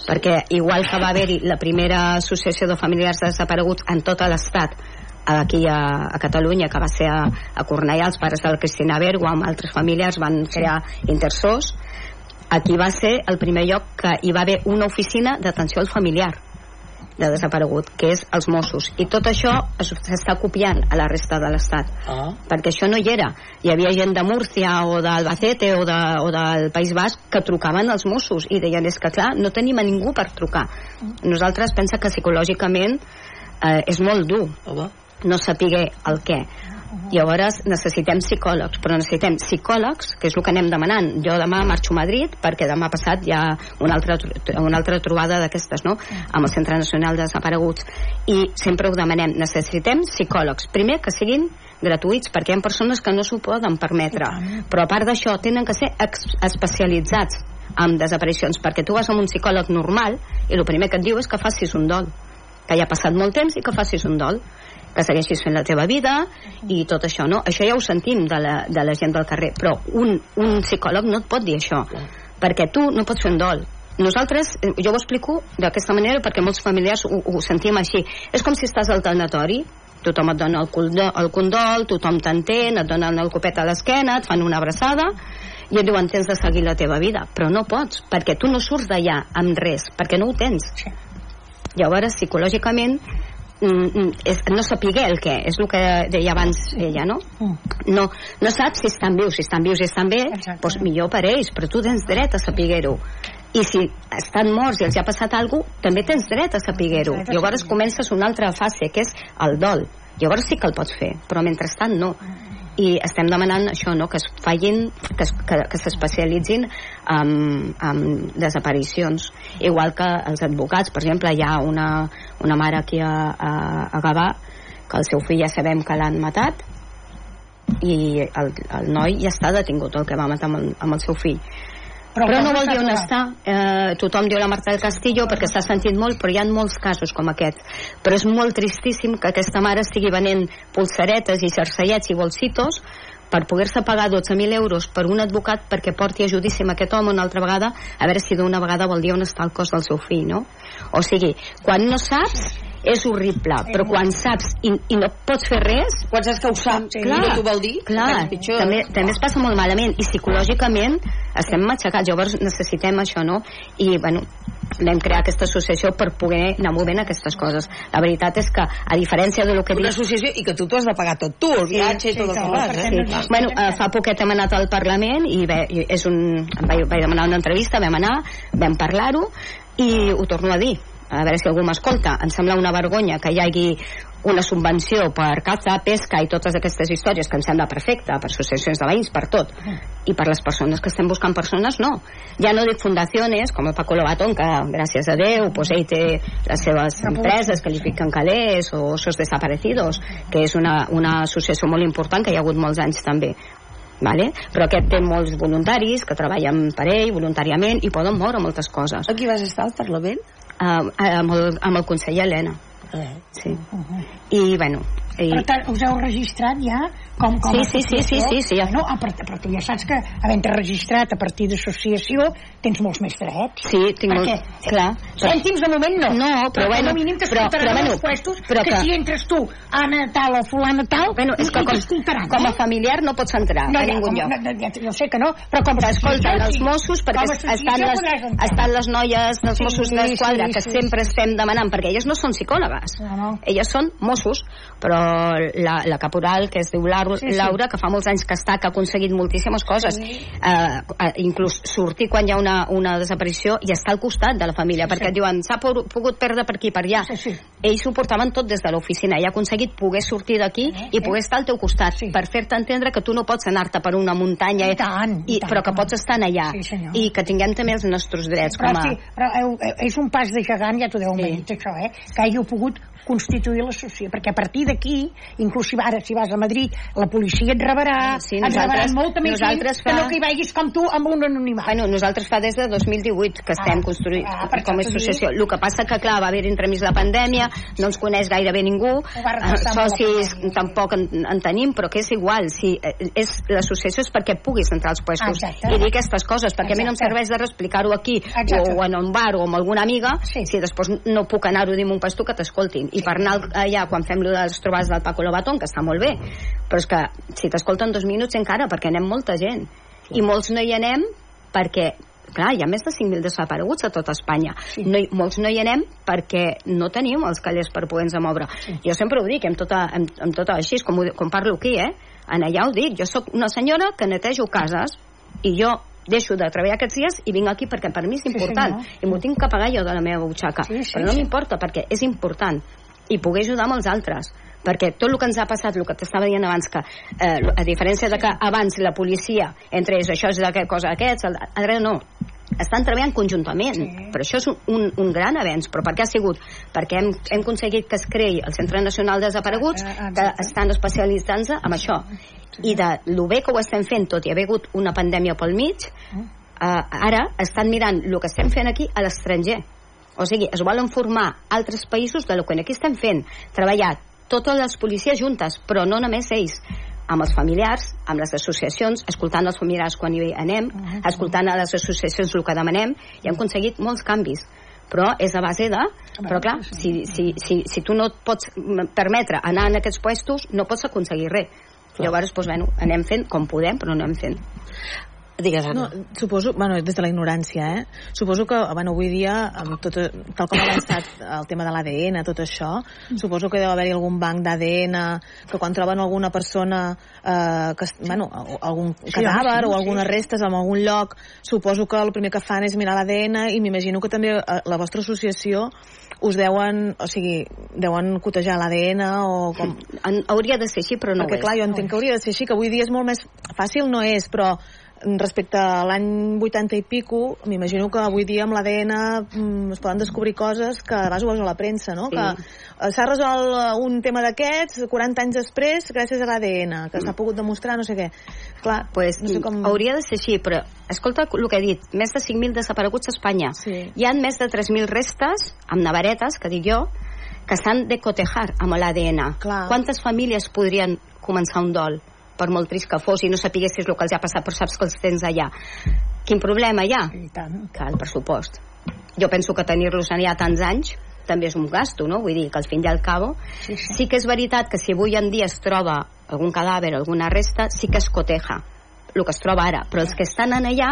perquè igual que va haver-hi la primera associació de familiars desapareguts en tot l'estat aquí a, a Catalunya que va ser a, a Cornellà els pares de la Cristina Bergo amb altres familiars van crear intersors aquí va ser el primer lloc que hi va haver una oficina d'atenció al familiar de desaparegut, que és els Mossos i tot això es- s'està copiant a la resta de l'estat Ah. perquè això no hi era. Hi havia gent de Múrcia o d'Albacete o, de, o del País Basc que trucaven als Mossos i deien, és que clar, no tenim a ningú per trucar. Nosaltres pensa que psicològicament eh, és molt dur Home. no saber el què. Llavors necessitem psicòlegs, però necessitem psicòlegs, que és el que anem demanant. Jo demà marxo a Madrid perquè demà passat hi ha una altra, una altra trobada d'aquestes, no?, amb el Centre Nacional de Desapareguts. I sempre ho demanem, necessitem psicòlegs. Primer, que siguin gratuïts, perquè hi ha persones que no s'ho poden permetre. Però a part d'això, tenen que ser especialitzats amb desaparicions, perquè tu vas a un psicòleg normal i el primer que et diu és que facis un dol, que ja ha passat molt temps i que facis un dol que segueixis fent la teva vida i tot això, no? Això ja ho sentim de la, de la gent del carrer, però un, un psicòleg no et pot dir això, perquè tu no pots fer un dol. Nosaltres, eh, jo ho explico d'aquesta manera perquè molts familiars ho, ho sentim així. És com si estàs al tanatori, tothom et dona el, condol, el condol, tothom t'entén, et donen el copet a l'esquena, et fan una abraçada, i et diuen tens de seguir la teva vida, però no pots, perquè tu no surts d'allà amb res, perquè no ho tens. Llavors, psicològicament, mm, mm, és, no sapiguer el què, és el que deia abans ella, no? No, no saps si estan vius, si estan vius i estan bé, doncs millor per ells, però tu tens dret a saber-ho. I si estan morts i els ha passat alguna cosa, també tens dret a saber-ho. Llavors comences una altra fase, que és el dol. Llavors sí que el pots fer, però mentrestant no i estem demanant això, no? que es fallin, que, es, que, que s'especialitzin en, en desaparicions. Igual que els advocats, per exemple, hi ha una, una mare aquí a, a, a Gavà que el seu fill ja sabem que l'han matat i el, el noi ja està detingut, el que va matar amb el, amb el seu fill. Però, però no vol dir on està. Eh, tothom diu la Marta del Castillo perquè s'ha sentit molt, però hi ha molts casos com aquest. Però és molt tristíssim que aquesta mare estigui venent pulsaretes i xarsellets i bolsitos per poder-se pagar 12.000 euros per un advocat perquè porti a judici amb aquest home una altra vegada a veure si d'una vegada vol dir on està el cos del seu fill, no? O sigui, quan no saps és horrible, però quan saps i, i no pots fer res... Quan saps que ho saps i no t'ho vol dir, clar, també, també es passa molt malament i psicològicament estem matxacats, llavors necessitem això, no? I, bueno, vam crear aquesta associació per poder anar movent aquestes coses. La veritat és que, a diferència de lo que Una dius... associació i que tu t'ho has de pagar tot tu, el viatge i tot el que fas, eh? Sí. Bueno, eh, fa poquet hem anat al Parlament i bé, és un, vaig, vaig demanar una entrevista, vam anar, vam parlar-ho i ho torno a dir a veure si algú m'escolta, em sembla una vergonya que hi hagi una subvenció per caza, pesca i totes aquestes històries que em sembla perfecta per associacions de veïns, per tot i per les persones que estem buscant persones no ja no dic fundacions com el Paco Lobatón que gràcies a Déu pues, ell té les seves empreses que li fiquen calés o Osos Desaparecidos que és una, una associació molt important que hi ha hagut molts anys també Vale? però aquest té molts voluntaris que treballen per ell voluntàriament i poden moure moltes coses Aquí vas estar al Parlament? Uh, amb, el, amb el conseller Helena Eh. sí. i bueno i, Per tant, us heu registrat ja com, com Sí, a sí, sí, sí, sí, sí, ja. No, ah, però, però tu ja saps que havent-te registrat a partir d'associació tens molts més drets. Sí, tinc molt- Perquè, clar. Cèntims de moment no. No, però com bueno, a mínim però- t'escoltaran però bueno, els puestos però que, que- si entres tu, Anna tal o fulana tal, bueno, és que com, com a eh? familiar no pots entrar no, a ja, com, lloc no, ja, jo sé que no, però com a associació, els sí. Mossos perquè a estan les, estan les noies dels Sí, Mossos d'Esquadra sí, que sí. sempre estem demanant perquè elles no són psicòlogues No, no. elles són Mossos però la, la caporal que es diu Laura, Sí, sí. Laura que fa molts anys que està que ha aconseguit moltíssimes coses Sí. eh, eh, inclús sortir quan hi ha una, una desaparició i estar al costat de la família Sí, perquè sí. diuen s'ha pogut perdre per aquí per allà Sí, sí. ells ho portaven tot des de l'oficina i ha aconseguit poder sortir d'aquí Eh, i eh. poder estar al teu costat Sí. per fer-te entendre que tu no pots anar-te per una muntanya I tant, i, i tant, però que pots estar allà Sí, senyor. i que tinguem també els nostres drets Però, com a... sí, però és un pas de gegant, ja t'ho deu Sí. sí. dit, això, eh? que hàgiu pogut constituir l'associació, perquè a partir d'aquí, inclús si, ara, si vas a Madrid, la policia et rebrà, Sí, et rebaran molta més gent nosaltres que fa- no que hi vagis com tu amb un anonimat. Bueno, nosaltres fa des de 2018 que estem Ah, construint ah, per com a associació. El que passa que, clar, va haver entremig la pandèmia, no ens coneix gairebé ningú, eh, socis tampoc en, en tenim, però que és igual. Si, eh, és L'associació és perquè puguis entrar als puestos Ah, exacte. i dir aquestes coses, perquè a mi no em Exacte. serveix de explicar-ho aquí Exacte. o, en un bar o amb alguna amiga Sí. si després no puc anar-ho a dir un puesto que t'escoltin. I per anar allà, quan fem les trobades del Paco Lobatón, que està molt bé, però és que si t'escolten dos minuts encara, perquè anem molta gent. I molts no hi anem perquè clar, hi ha més de 5.000 desapareguts a tota Espanya. Sí. No, hi- molts no hi anem perquè no tenim els callers per poder-nos moure. Sí. Jo sempre ho dic, amb tota, amb, amb tota així, com, ho, com parlo aquí, eh? En allà ho dic, jo sóc una senyora que netejo cases i jo deixo de treballar aquests dies i vinc aquí perquè per mi és important senyor. i m'ho tinc que pagar jo de la meva butxaca Sí, sí, però no sí. m'importa perquè és important i poder ajudar amb els altres perquè tot el que ens ha passat, el que t'estava dient abans que eh, a diferència de que abans la policia entre ells, això és d'aquesta cosa aquests, ara no estan treballant conjuntament, Sí. però això és un, un, un gran avenç, però per què ha sigut? Perquè hem, hem aconseguit que es creï el Centre Nacional de Desapareguts, ah, que estan especialitzant-se en això. I de lo bé que ho estem fent, tot i haver hagut una pandèmia pel mig, ara estan mirant el que estem fent aquí a l'estranger. O sigui, es volen formar altres països de lo que aquí estem fent. Treballar totes les policies juntes, però no només ells amb els familiars, amb les associacions, escoltant els familiars quan hi anem, escoltant a les associacions el que demanem, i hem aconseguit molts canvis però és a base de... Però clar, si, si, si, si tu no et pots permetre anar en aquests puestos, no pots aconseguir res. Llavors, doncs, bueno, anem fent com podem, però no anem fent. Digues, No, Anna. suposo, bueno, des de la ignorància, eh? Suposo que, bueno, avui dia, amb tot, tal com ha avançat el tema de l'ADN, tot això, suposo que deu haver-hi algun banc d'ADN que quan troben alguna persona, eh, que, bueno, algun cadàver sí, o algunes restes en algun lloc, suposo que el primer que fan és mirar l'ADN i m'imagino que també eh, la vostra associació us deuen, o sigui, deuen cotejar l'ADN o com... Hauria de ser així, però no Perquè, clar, jo entenc que hauria de ser així, que avui dia és molt més... Fàcil no és, però respecte a l'any 80 i pico, m'imagino que avui dia amb l'ADN mm, es poden descobrir coses que a vegades ho a la premsa, no? Sí. Que eh, s'ha resolt eh, un tema d'aquests 40 anys després gràcies a l'ADN, que s'ha pogut demostrar no sé què. Clar, pues, no sé com... hauria de ser així, però escolta el que he dit, més de 5.000 desapareguts a Espanya. Sí. Hi han més de 3.000 restes, amb navaretes, que dic jo, que s'han de cotejar amb l'ADN. Quantes famílies podrien començar un dol? Per molt trist que fos i no sapiguessis el que els ha passat, però saps que els tens allà. Quin problema hi ha? I tant. Clar, el pressupost. Jo penso que tenir-los allà tants anys també és un gasto, no? Vull dir que al fin i al cabo Sí, sí. sí que és veritat que si avui en dia es troba algun cadàver, alguna resta, sí que es coteja el que es troba ara, però els que estan en allà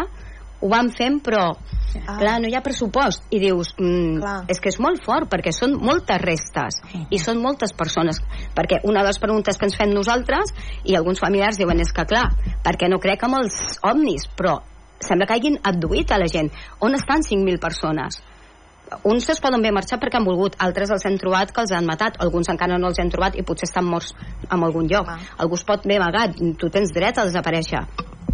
ho van fent, però Ah. clar, no hi ha pressupost i dius, mm, Clar. és que és molt fort perquè són moltes restes i són moltes persones perquè una de les preguntes que ens fem nosaltres i alguns familiars diuen és que clar perquè no crec amb els ovnis però sembla que hagin abduït a la gent on estan 5.000 persones uns es poden bé marxar perquè han volgut, altres els hem trobat que els han matat, alguns encara no els hem trobat i potser estan morts en algun lloc. Clar. Algú es pot bé amagat, tu tens dret a desaparèixer.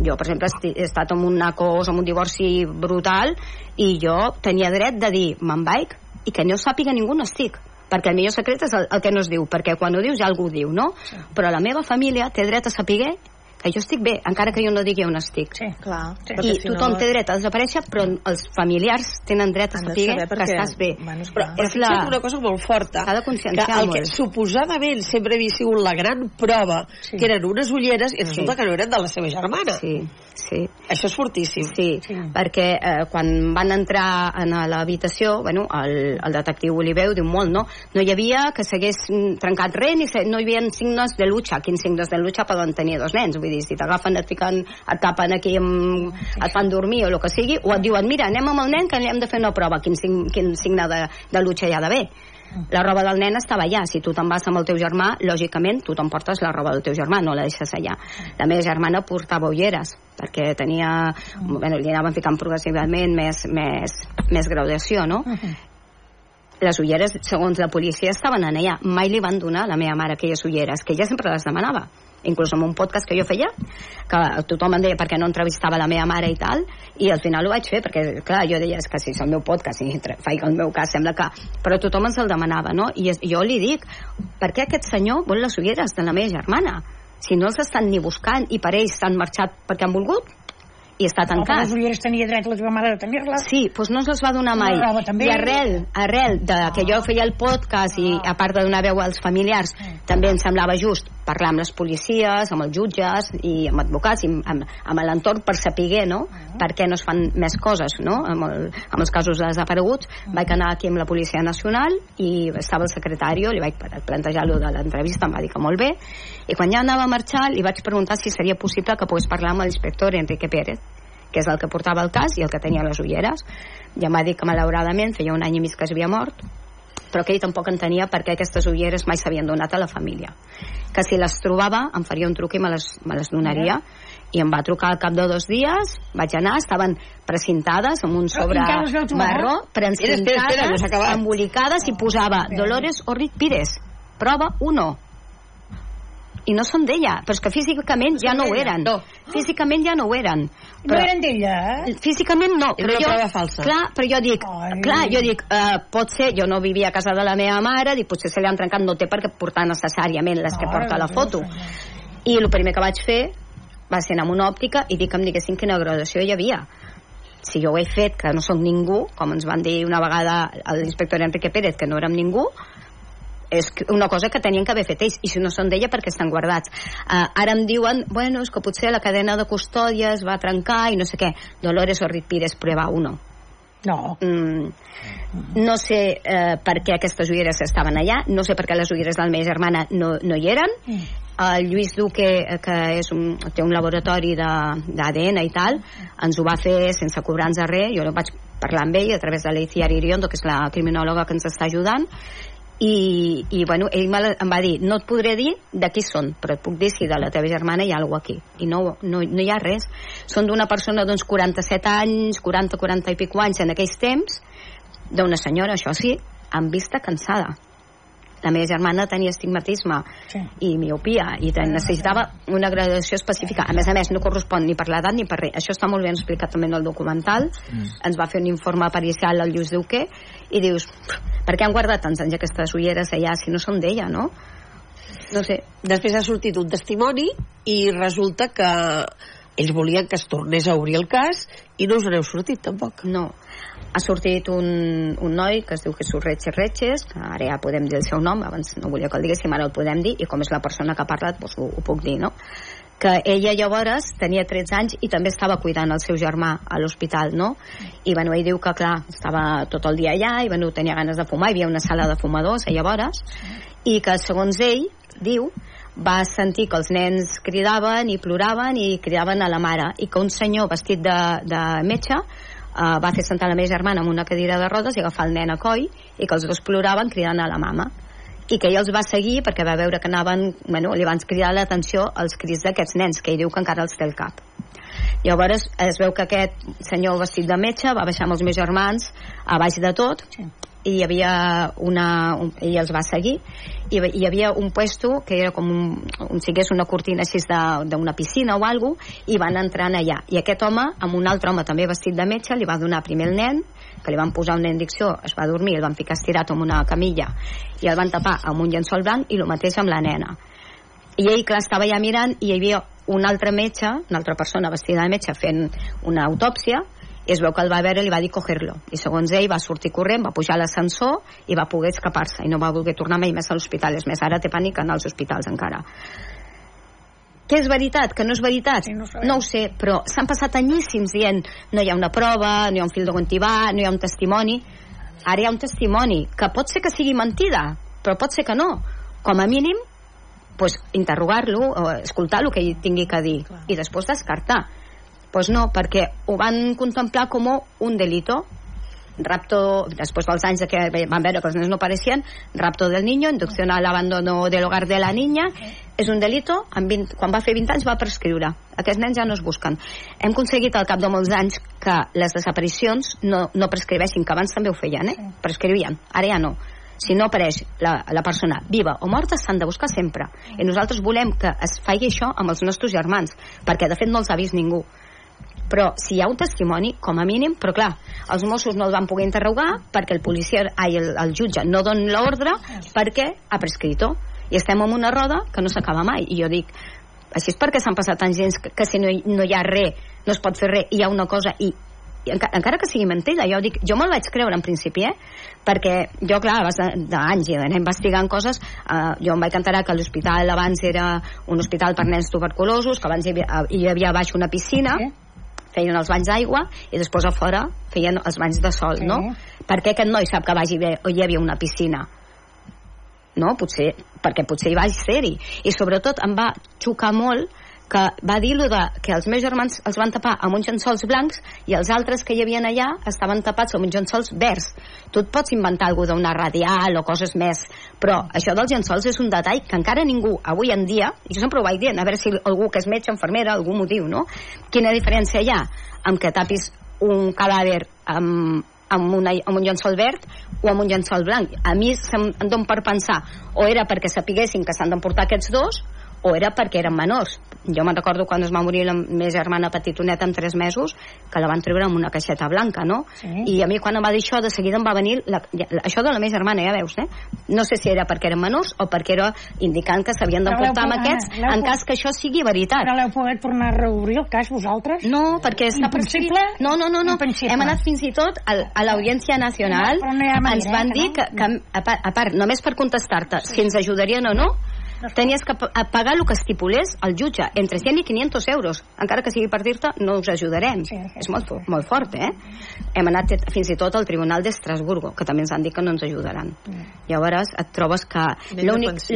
Jo, per exemple, he estat en un nacos, amb un divorci brutal, i jo tenia dret de dir, me'n vaig, i que no sàpiga ningú on estic perquè el millor secret és el, el que no es diu, perquè quan ho dius ja algú ho diu, no? Però la meva família té dret a saber que jo estic bé, encara que jo no digui on estic. Sí. Clar, Sí. I si tothom no... té dret a desaparèixer, però els familiars tenen dret a saber, saber que perquè- estàs bé. Bueno, és Però, És la- una cosa molt forta. S'ha de que conscienciar el que molt. suposadament sempre havia sigut la gran prova, Sí. que eren unes ulleres, i resulta que no eren de la seva germana. Sí, sí. Això és fortíssim. Sí, Sí. perquè eh, quan van entrar en l'habitació, bueno, el, el detectiu Oliveu diu molt, no? No hi havia que s'hagués mm, trencat res, ni se, no hi havia signes de lucha. Quins signes de lucha poden tenir dos nens? Vull dir, si t'agafen, et fiquen, et tapen aquí, amb, et fan dormir o el que sigui, o et diuen, mira, anem amb el nen que li hem de fer una prova. Quin, quin signe de, de lucha hi ha d'haver? La roba del nen estava allà. Si tu te'n vas amb el teu germà, lògicament tu t'emportes la roba del teu germà, no la deixes allà. La meva germana portava ulleres, perquè tenia... Bueno, li anaven ficant progressivament més, més, més graduació, no? Les ulleres, segons la policia, estaven en allà. Mai li van donar a la meva mare aquelles ulleres, que ella sempre les demanava inclús en un podcast que jo feia que tothom em deia perquè no entrevistava la meva mare i tal, i al final ho vaig fer perquè, clar, jo deia, és que si és el meu podcast i faig el meu cas, sembla que però tothom ens el demanava, no? I es, jo li dic per què aquest senyor vol les ulleres de la meva germana? Si no els estan ni buscant i per ells s'han marxat perquè han volgut i està No, tancat. les ulleres tenia dret la teva mare de tenir-les. Sí, doncs no ens els va donar mai. La roba també. I arrel, arrel de que jo feia el podcast i a part de donar veu als familiars, també em semblava just parlar amb les policies, amb els jutges i amb advocats i amb, amb l'entorn per saber no? per què no es fan més coses no? amb, el, amb els casos desapareguts. Vaig anar aquí amb la Policia Nacional i estava el secretari, li vaig plantejar-lo de l'entrevista, em va dir que molt bé, i quan ja anava a marxar li vaig preguntar si seria possible que pogués parlar amb l'inspector Enrique Pérez que és el que portava el cas i el que tenia les ulleres. Ja em va dir que malauradament feia un any i mig que es havia mort, però que ell tampoc entenia per què aquestes ulleres mai s'havien donat a la família. Que si les trobava em faria un truc i me les, me les donaria. I em va trucar al cap de dos dies, vaig anar, estaven precintades amb un sobre trobar? marró, precintades, embolicades i posava Dolores Orrit Pires, prova 1 i no són d'ella, però és que físicament ja no ho eren. No. Físicament ja no ho eren. No eren d'ella, eh? Físicament no, Era però una jo, prova falsa. clar, però jo dic, Ai. clar, jo dic, eh, pot ser, jo no vivia a casa de la meva mare, dic, potser se li han trencat, no té per què portar necessàriament les que Ai, porta la foto. I el primer que vaig fer va ser anar a una òptica i dir que em diguessin quina graduació hi havia. si jo ho he fet, que no sóc ningú, com ens van dir una vegada l'inspector Enrique Pérez, que no érem ningú, és una cosa que tenien que haver fet ells i si no són d'ella perquè estan guardats. Uh, ara em diuen, bueno, és que potser la cadena de custòdia es va trencar i no sé què. Dolores Orrit Pires prueba uno. No. Mm, no sé eh, per què aquestes ulleres estaven allà no sé per què les ulleres de la meva germana no, no hi eren. El Lluís Duque, eh, que és un, té un laboratori de- d'ADN i tal, ens ho va fer sense cobrar-nos res, jo no vaig parlar amb ell a través de l'Eiciar Iriondo, que és la criminòloga que ens està ajudant, i, i bueno, ell me em va dir no et podré dir de qui són però et puc dir si de la teva germana hi ha alguna aquí. I no, no, no hi ha res. Són d'una persona d'uns 47 anys 40, 40 i pico anys en aquells temps d'una senyora, això sí amb vista cansada la meva germana tenia estigmatisme sí. i miopia i te- necessitava una graduació específica a més a més no correspon ni per l'edat ni per res això està molt ben explicat també en el documental ens va fer un informe pericial al Lluís Duque i dius, per què han guardat tants anys aquestes ulleres allà si no són d'ella, no? No sé. Després ha sortit un testimoni i resulta que ells volien que es tornés a obrir el cas i no us n'heu sortit tampoc. No. Ha sortit un, un noi que es diu Jesús Retxes Retxes, que ara ja podem dir el seu nom, abans no volia que el diguéssim, ara el podem dir, i com és la persona que ha parlat, doncs ho, ho puc dir, no? que ella llavors tenia 13 anys i també estava cuidant el seu germà a l'hospital, no? I bueno, ell diu que clar, estava tot el dia allà i bueno, tenia ganes de fumar, hi havia una sala de fumadors a llavors, i que segons ell diu, va sentir que els nens cridaven i ploraven i cridaven a la mare i que un senyor vestit de, de metge uh, va fer sentar la meva germana en una cadira de rodes i agafar el nen a coll i que els dos ploraven cridant a la mama i que ell els va seguir perquè va veure que anaven, bueno, li van cridar l'atenció als crits d'aquests nens, que ell diu que encara els té al cap. Llavors es veu que aquest senyor vestit de metge va baixar amb els meus germans a baix de tot sí. I hi havia una... Un, ell els va seguir i hi havia un puesto que era com un, un sigués una cortina així d'una piscina o alguna i van entrant allà. I aquest home amb un altre home també vestit de metge li va donar primer el nen que li van posar una indicció, es va dormir, el van ficar estirat amb una camilla i el van tapar amb un llençol blanc i el mateix amb la nena. I ell, clar, estava allà mirant i hi havia un altre metge, una altra persona vestida de metge fent una autòpsia i es veu que el va veure i li va dir coger-lo i segons ell va sortir corrent, va pujar a l'ascensor i va poder escapar-se i no va voler tornar mai més a l'hospital és més, ara té pànic en els hospitals encara què és veritat, que no és veritat? Sí, no, no ho sé, però s'han passat anyíssims dient no hi ha una prova, no hi ha un fil de guantibà, no hi ha un testimoni. Ara hi ha un testimoni, que pot ser que sigui mentida, però pot ser que no. Com a mínim, pues, interrogar-lo, o escoltar el que ell tingui que dir, i després descartar. Pues no, perquè ho van contemplar com un delito, rapto, després dels anys de que van veure que els nens no apareixien, rapto del niño, inducción al abandono del hogar de la niña, és un delito, amb 20, quan va fer 20 anys va prescriure. Aquests nens ja no es busquen. Hem aconseguit al cap de molts anys que les desaparicions no, no prescriveixin, que abans també ho feien, eh? prescrivien, ara ja no. Si no apareix la, la persona viva o morta, s'han de buscar sempre. I nosaltres volem que es faci això amb els nostres germans, perquè de fet no els ha vist ningú però si hi ha un testimoni, com a mínim, però clar, els Mossos no el van poder interrogar perquè el policia, ai, el, el jutge no don l'ordre perquè ha prescrito i estem en una roda que no s'acaba mai. I jo dic, així és perquè s'han passat tants gens que, que si no hi, no hi ha res no es pot fer res, hi ha una cosa i i enca, encara que sigui mentida, jo dic, jo me'l vaig creure en principi, eh? perquè jo, clar, abans d'anys i d'anar investigant coses, eh, jo em vaig enterar que l'hospital abans era un hospital per nens tuberculosos, que abans hi havia, hi havia baix una piscina, feien els banys d'aigua i després a fora feien els banys de sol, Sí. no? Per què aquest noi sap que vagi bé o hi havia una piscina? No? Potser, perquè potser hi vaig ser-hi. I sobretot em va xocar molt que va dir de que els meus germans els van tapar amb uns llençols blancs i els altres que hi havien allà estaven tapats amb uns llençols verds. Tu et pots inventar alguna d'una radial o coses més, però això dels llençols és un detall que encara ningú, avui en dia, i jo sempre ho vaig dient, a veure si algú que és metge, infermera, algú m'ho diu, no? Quina diferència hi ha amb que tapis un cadàver amb, amb, una, amb un llençol verd o amb un llençol blanc. A mi se'm em dona per pensar o era perquè sapiguessin que s'han d'emportar aquests dos o era perquè eren menors. Jo me'n recordo quan es va morir la meva germana petitoneta amb 3 mesos, que la van treure amb una caixeta blanca, no? Sí. I a mi quan em va dir això, de seguida em va venir la, ja, això de la meva germana, ja veus, eh? No sé si era perquè eren menors o perquè era indicant que s'havien d'emportar amb aquests en cas que això sigui veritat. Però l'heu pogut tornar a reobrir el cas vosaltres? No, perquè està Impossible? No, no, no, no. Impossible. Hem anat fins i tot al, a l'Audiència Nacional. No, no manera, ens van eh, que dir no? que, que a, part, a part, només per contestar-te si ens ajudarien o no, tenies que pagar el que estipulés el jutge, entre 100 i 500 euros. Encara que sigui per dir-te, no us ajudarem. Sí, sí, És molt, fo- molt fort, eh? Hem anat fins i tot al Tribunal d'Estrasburgo, que també ens han dit que no ens ajudaran. Llavors et trobes que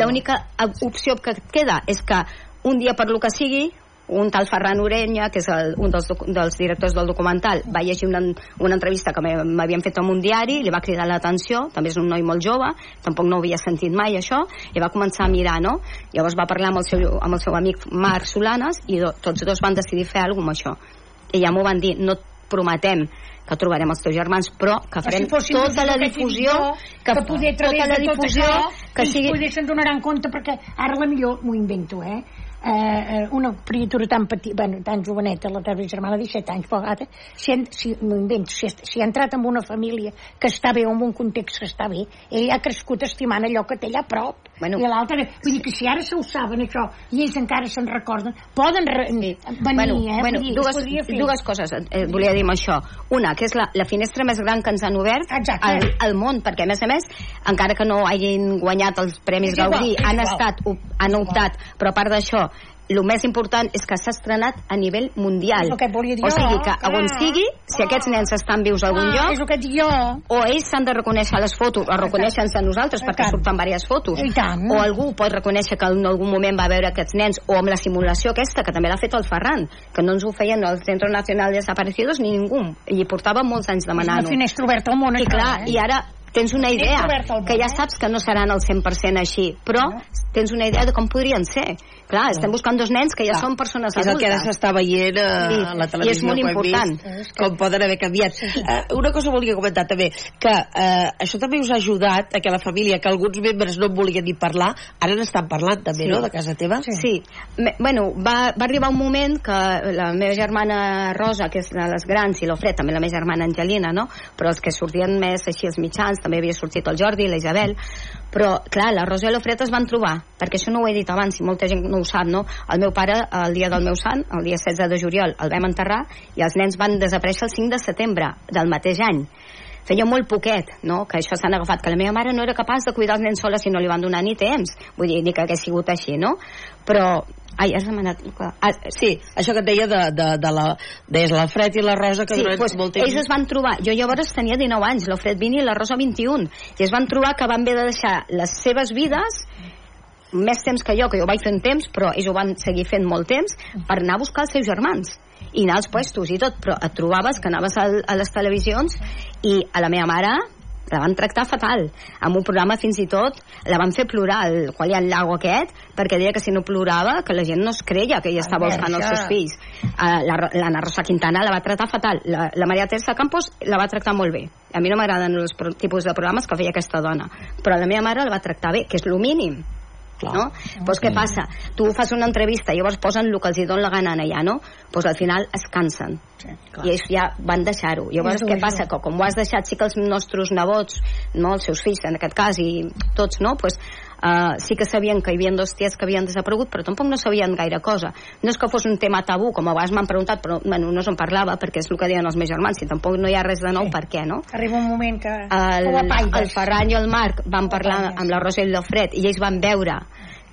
l'única opció que et queda és que un dia per lo que sigui un tal Ferran Orenya, que és el, un dels, dels directors del documental, va llegir una, una entrevista que m'havien fet en un diari, li va cridar l'atenció, també és un noi molt jove, tampoc no ho havia sentit mai això, i va començar a mirar, no? Llavors va parlar amb el seu, amb el seu amic Marc Solanes i do, tots dos van decidir fer alguna amb això. I ja m'ho van dir, no et prometem que trobarem els teus germans, però que Però farem fossin tota la que difusió, jo, que, poder a través tota la difusió, això, que ells sigui... poder se'n donaran compte perquè ara la millor m'ho invento eh? Eh, eh, una criatura tan petita, bueno, tan joveneta, la teva germana, 17 anys, si, han- si, m'ho invento, si, si ha entrat en una família que està bé, o en un context que està bé, ell ha crescut estimant allò que té allà a prop, Bueno. i l'altre, vull dir que si ara se ho saben això, i ells encara se'n recorden, poden re, venir, bueno, eh? bueno, dir, es dues, dues coses eh, volia dir amb això. Una, que és la, la finestra més gran que ens han obert Exacte. al, al món, perquè a més a més, encara que no hagin guanyat els Premis Gaudí, han, estat, han optat, però a part d'això, el més important és que s'ha estrenat a nivell mundial. El que volia dir o sigui que, clar. on sigui, si aquests nens estan vius a algun Ah, lloc, és el que dic jo. o ells s'han de reconèixer les fotos, o reconèixer-se a nosaltres I perquè tant. surten diverses fotos, o algú pot reconèixer que en algun moment va veure aquests nens, o amb la simulació aquesta, que també l'ha fet el Ferran, que no ens ho feien el Centre Nacional de Desaparecidos ni ningú, i portava molts anys És una demanant-ho. finestra oberta al món, I clar, eh? i ara tens una idea, que ja eh? saps que no seran el 100% així, però tens una idea de com podrien ser. Clar, estem buscant dos nens que ja són persones és el que ara adultes. s'està veient a, Sí, la i és televisió molt important. vist, com poden haver canviat uh, una cosa volia comentar també que uh, això també us ha ajudat a que la família, que alguns membres no en volien ni parlar ara n'estan parlant també, Sí. no?, de casa teva Sí. sí. Me, bueno, va, va arribar un moment que la meva germana Rosa, que és de les grans, i l'Ofred, també la meva germana Angelina, no? Però els que sortien més així als mitjans, també havia sortit el Jordi, la Isabel, però, clar, la Rosa i l'Ofred es van trobar, perquè això no ho he dit abans, i molta gent no ho sap, no? El meu pare, el dia del meu sant, el dia 16 de juliol, el vam enterrar, i els nens van desaparèixer el 5 de setembre del mateix any feia molt poquet, no?, que això s'han agafat, que la meva mare no era capaç de cuidar els nens sola si no li van donar ni temps, vull dir, ni que hagués sigut així, no? Però, ai, has demanat... ah, sí, això que et deia de, de, de la, deies l'Alfred i la Rosa que Sí, doncs, molt temps ells es van trobar, jo llavors tenia 19 anys, l'Ofred 20 i la Rosa 21, i es van trobar que van haver de deixar les seves vides més temps que jo, que jo vaig fent temps, però ells ho van seguir fent molt temps, per anar a buscar els seus germans i anar als puestos i tot, però et trobaves que anaves al, a les televisions i a la meva mare la van tractar fatal. Amb un programa fins i tot la van fer plorar, el Julián Lago aquest, perquè deia que si no plorava que la gent no es creia que ella estava Albert, buscant els això- seus fills. Uh, la, l'Anna Rosa Quintana la va tractar fatal. La, la Maria Teresa Campos la va tractar molt bé. A mi no m'agraden els pro- tipus de programes que feia aquesta dona, però la meva mare la va tractar bé, que és el mínim. No? Doncs què passa? Tu fas una entrevista i llavors posen el que els hi la gana allà, no? Doncs al final es cansen. I ells ja van deixar-ho. Llavors què passa? Que com ho has deixat, sí que els nostres nebots, no? els seus fills en aquest cas, i tots, no? Pues, Uh, sí que sabien que hi havia dos ties que havien desaparegut, però tampoc no sabien gaire cosa. No és que fos un tema tabú, com a vegades m'han preguntat, però bueno, no se'n parlava, perquè és el que deien els meus germans, i tampoc no hi ha res de nou, Sí. per què, no? Arriba un moment que... el, el Ferran i el Marc van parlar amb la Rosa i l'Ofred i ells van veure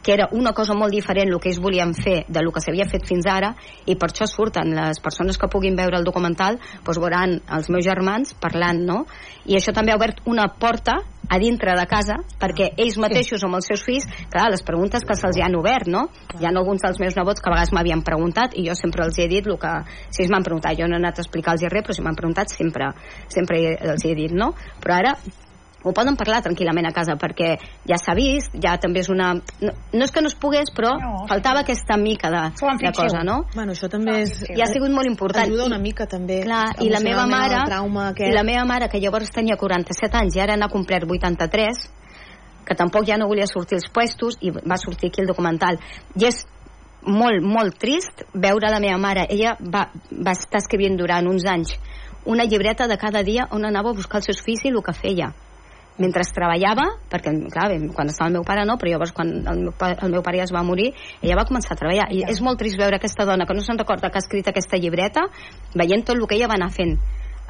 que era una cosa molt diferent el que ells volien fer de lo que s'havia fet fins ara i per això surten les persones que puguin veure el documental doncs veuran els meus germans parlant no? i això també ha obert una porta a dintre de casa perquè ells mateixos amb els seus fills clar, les preguntes que se'ls han obert no? hi ha alguns dels meus nebots que a vegades m'havien preguntat i jo sempre els he dit el que si ells m'han preguntat jo no he anat a explicar-los res però si m'han preguntat sempre, sempre els he dit no? però ara ho poden parlar tranquil·lament a casa perquè ja s'ha vist, ja també és una... No, no és que no es pogués, però No. faltava aquesta mica de, de cosa, no? Bueno, això també és... I ha sigut molt important. Ajuda una mica també. Clar, i la meva mare, i aquest. la meva mare, que llavors tenia 47 anys i ara n'ha complert 83, que tampoc ja no volia sortir als puestos i va sortir aquí el documental i és molt, molt trist veure la meva mare ella va, va estar escrivint durant uns anys una llibreta de cada dia on anava a buscar els seus fills i el que feia mentre treballava, perquè clar, quan estava el meu pare no, però llavors quan el meu, pa- el meu pare ja es va morir, ella va començar a treballar i és molt trist veure aquesta dona que no se'n recorda que ha escrit aquesta llibreta veient tot el que ella va anar fent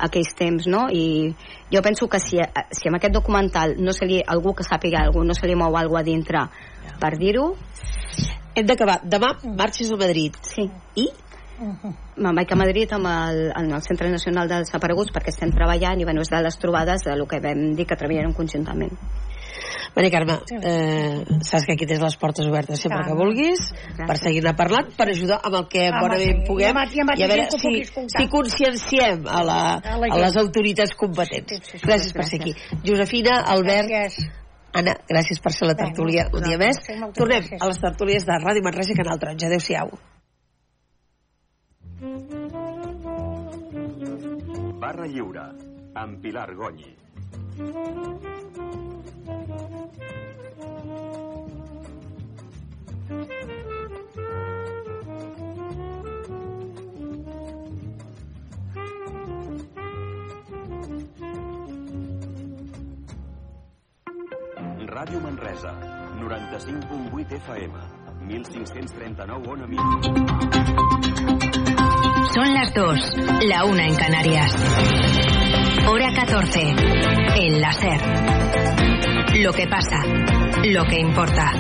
aquells temps, no? I jo penso que si, si amb aquest documental no se li, algú que sàpiga algú, no se li mou alguna a dintre per dir-ho... Hem d'acabar. Demà marxes a Madrid. Sí. I? Me'n vaig a Madrid amb el, en el Centre Nacional dels Desapareguts perquè estem treballant i bueno, és de les trobades de lo que vam dir que treballarem conjuntament. Maria Carme, eh, saps que aquí tens les portes obertes sempre que vulguis per seguir-ne parlant, per ajudar amb el que bonament sí. puguem I amb- i a veure si, si conscienciem a, la, A les autoritats competents. Gràcies per ser aquí. Josefina, Albert, Anna, gràcies per ser la tertúlia un dia més. Sí, Tornem gràcies. a les tertúlies de Ràdio Manresa i Canal Taronja. Adéu-siau. Barra Lliure, amb Pilar Gonyi. Ràdio Manresa, 95.8 FM, 1539 on a mig. Son las dos, la una en Canarias. Hora 14. El láser. Lo que pasa, lo que importa.